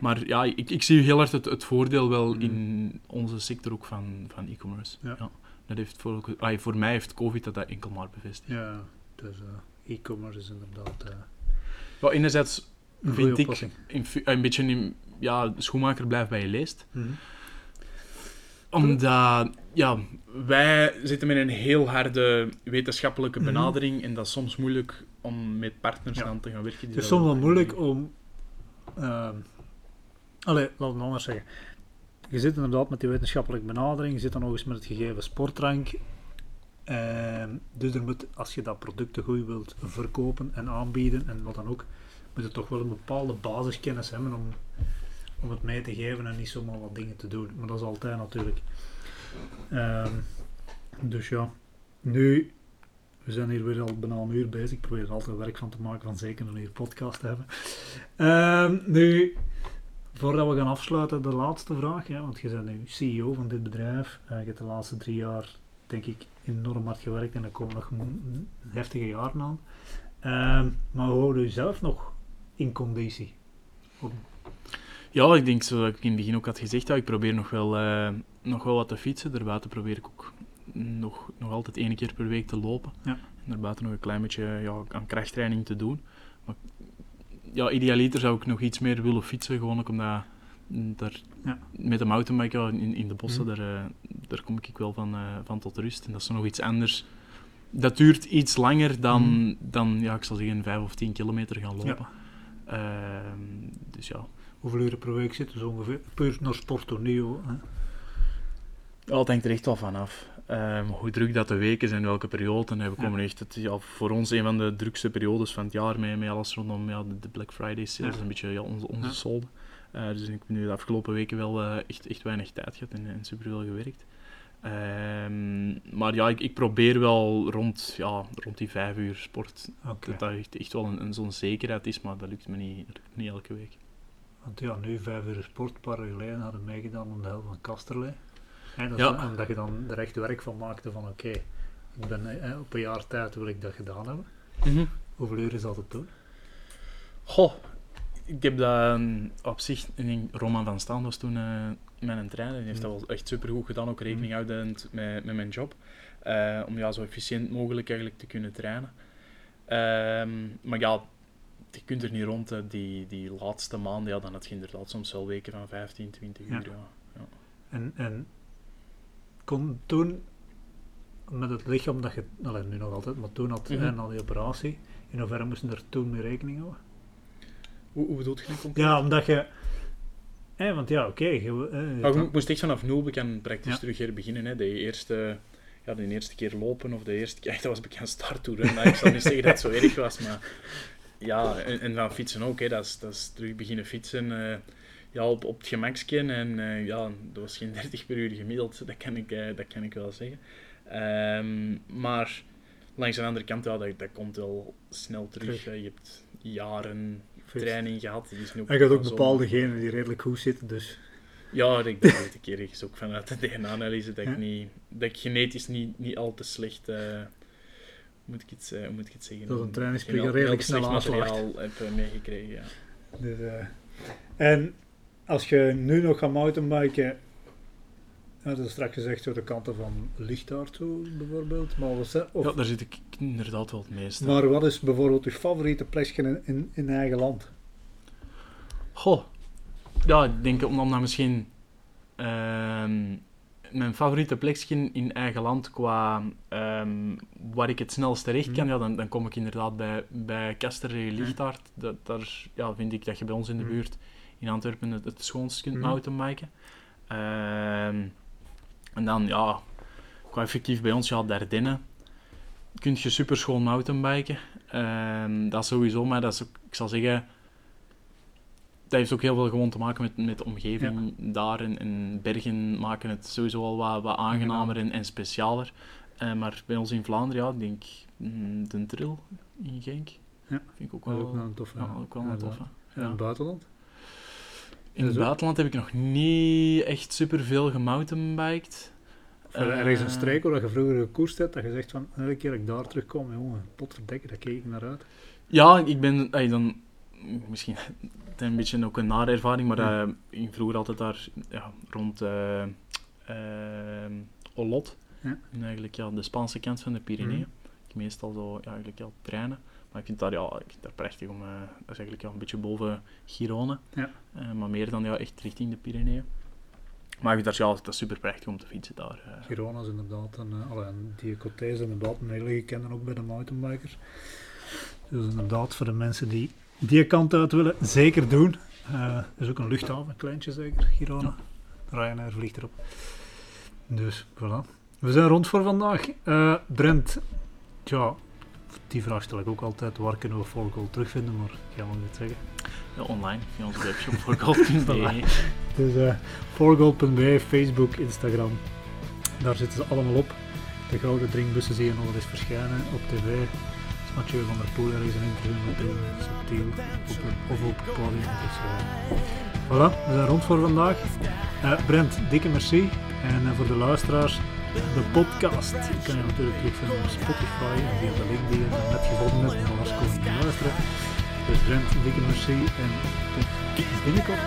Maar ja, ik, ik zie heel erg het, het voordeel wel Mhm. in onze sector ook van, van e-commerce. Ja. Dat heeft voor, voor mij heeft COVID dat, dat enkel maar bevestigd. Ja, dus e-commerce is inderdaad Wel, enerzijds Vind ik- in, een beetje in, ja, schoenmaker blijft bij je leest. Mhm. Omdat ja, wij zitten met een heel harde wetenschappelijke Mhm. benadering en dat is soms moeilijk om met partners Ja. aan te gaan werken. die Het is soms wel moeilijk om. ehm allee, laat het anders zeggen. Je zit inderdaad met die wetenschappelijke benadering, je zit dan nog eens met het gegeven sportrank. Ehm, dus er moet, als je dat product goed wilt verkopen en aanbieden en wat dan ook, moet je toch wel een bepaalde basiskennis hebben om, om het mee te geven en niet zomaar wat dingen te doen. Maar dat is altijd natuurlijk. Ehm, dus ja, nu we zijn hier weer al bijna een uur bezig. Ik probeer er altijd werk van te maken van zeker een uur podcast te hebben. Ehm, nu, voordat we gaan afsluiten, de laatste vraag. Ja, want je bent nu CEO van dit bedrijf. Eh, je hebt de laatste drie jaar, denk ik, enorm hard gewerkt. En er komen nog heftige jaren aan. Ehm, maar hoe houden je zelf nog in conditie? Ja, ik denk zoals ik in het begin ook had gezegd, ja, ik probeer nog wel, eh, nog wel wat te fietsen. Daarbuiten probeer ik ook nog, nog altijd één keer per week te lopen. Ja. En daarbuiten nog een klein beetje ja, aan krachttraining te doen. Maar ja, idealiter zou ik nog iets meer willen fietsen, gewoon ook omdat mm, daar, Ja. met de mountainbike ja, in, in de bossen, Mhm. daar, eh, daar kom ik wel van, eh, van tot rust. En dat is nog iets anders. Dat duurt iets langer dan, Mhm. dan ja, ik zal zeggen, 5 of 10 kilometer gaan lopen. Ehm, dus ja, Hoeveel uren per week zitten ze ongeveer? Puur naar sport hoor, hè? Het hangt er echt wel van af. Ehm, hoe druk dat de weken zijn, welke periode. En we komen echt, het, ja, voor ons een van de drukste periodes van het jaar mee, met alles rondom ja, de, Black Friday sales, Ja. een beetje ja, onze, onze Ja. solden. Eh, dus ik heb nu de afgelopen weken wel eh, echt, echt weinig tijd gehad en, en superveel gewerkt. Ehm, maar ja, ik, ik probeer wel rond, ja, rond die vijf uur sport, dat dat echt, echt wel een, een zo'n zekerheid is, maar dat lukt me niet, dat lukt me niet elke week. Want ja, nu vijf uur sport, een paar jaar geleden hadden we meegedaan om de helft van Kasterlee. Hè, dat Ja. omdat je dan er echt werk van maakte van oké, ik ben op een jaar tijd wil ik dat gedaan hebben. Hoeveel uur is dat te doen? Goh, ik heb dat mm, op zich, ik denk, Roman van Staan was toen eh mijn trainer, die heeft dat wel echt supergoed gedaan, ook rekening houdend met, met mijn job. Eh, om ja, zo efficiënt mogelijk eigenlijk te kunnen trainen. Ehm, maar ja, je kunt er niet rond, hè. die, die laatste maanden, ja, dan had je inderdaad soms wel weken van 15, 20 Ja. uur. Ja. En, en kon toen met het lichaam dat je, nu nog altijd, maar toen had en al die operatie, in hoeverre moesten er toen mee rekening houden? Hoe, hoe bedoelt je dat concreet? Ja, omdat je, hè, want ja, oké, je, eh, Maar je kan- moest echt vanaf nul bekend praktisch Ja. terug herbeginnen. Hè. De, eerste, ja, de eerste keer lopen of de eerste keer... Dat was bekend starttoer. ik zal niet zeggen dat het zo erg was, maar... Ja, en, en dan fietsen ook. Hè. Dat, is, dat is terug beginnen fietsen eh, ja, op, op het gemaksje. En eh, ja, dat was geen 30 per uur gemiddeld. Dat kan ik, eh, dat kan ik wel zeggen. Ehm, maar langs de andere kant, ja, dat, dat komt wel snel terug. Je hebt jaren training gehad. Die is nu En je hebt ook bepaalde genen die redelijk goed zitten, dus ja, ik dat weet ik ergens ook vanuit de DNA-analyse dat, ik niet, dat ik genetisch niet, niet al te slecht, hoe moet ik het, hoe moet ik het zeggen, Dat een al- redelijk snel materiaal heb meegekregen. Ja. Dus, en als je nu nog gaat mountainbiken, dat is straks gezegd zo de kanten van Lichtaard zo bijvoorbeeld, maar, of, ja, daar zit ik inderdaad wel het meeste. maar wat is bijvoorbeeld je favoriete plekje in, in, in eigen land? Goh, ja, ik denk omdat dat misschien ehm, mijn favoriete plekje in eigen land qua ehm, waar ik het snelst terecht kan, Mhm. ja, dan, dan kom ik inderdaad bij, bij Kasterlee Lichtaard. Dat, daar ja, vind ik dat je bij ons in de Mhm. buurt in Antwerpen het, het schoonst kunt Mhm. mountainbiken. Ehm, en dan, ja, qua effectief bij ons, ja, Dardenne. Kun je super schoon mountainbiken. Ehm, dat is sowieso, maar dat is ook, ik zal zeggen, dat heeft ook heel veel gewoon te maken met, met de omgeving daar. En, en bergen maken het sowieso al wat, wat aangenamer en, en specialer. Eh, maar bij ons in Vlaanderen, ja, ik denk mm, de Trill in Genk. Ja, Vind ik ook Dat wel, is ook wel een toffe. ja, ook wel een toffe. En in Ja. het buitenland? In het buitenland heb ik nog niet echt superveel gemountainbiked. Of er is een Eh, streek waar je vroeger gekoerst hebt, dat je zegt van, elke keer dat ik daar terugkom, jongen, potverdekken, daar keek ik naar uit. Ja, ik ben dan misschien een beetje ook een nare ervaring, maar Ja. eh, ik vroeger altijd daar ja, rond eh Olot, Ja. en eigenlijk ja, de Spaanse kant van de Pyreneeën. Mhm. Ik meestal zo ja, eigenlijk ja, trainen, maar ik vind daar ja, ik vind prachtig om. eh, dat is eigenlijk ja, een beetje boven Girona, Ja. Eh, maar meer dan ja, echt richting de Pyreneeën. Maar ik vind daar ja, dat is super prachtig om te fietsen daar. eh. Girona is inderdaad, een, uh, die Coté is inderdaad een hele gekende ook bij de mountainbikers. Dus inderdaad, voor de mensen die die kant uit willen, zeker doen. Er is ook een luchthaven, een kleintje zeker, Girona. Ryanair vliegt erop. Dus, voilà. We zijn rond voor vandaag. Brent, tja, die vraag stel ik ook altijd. Waar kunnen we Volgold terugvinden? Maar jij mag het zeggen. Ja, online, via onze webshop voor golf.be. Dus uh, Facebook, Instagram. Daar zitten ze allemaal op. De gouden drinkbussen zie je nog eens verschijnen op tv. Als Mathieu van der Poel ergens een interview met doen, subtiel, op een, of op het podium. Dus, uh, voilà, we zijn rond voor vandaag. Uh, Brent, dikke merci. En voor de luisteraars, de podcast kan je natuurlijk terugvinden op Spotify en via de link die je net gevonden hebt. En anders kom je te luisteren. Dus Brent, dikke merci en tot binnenkort.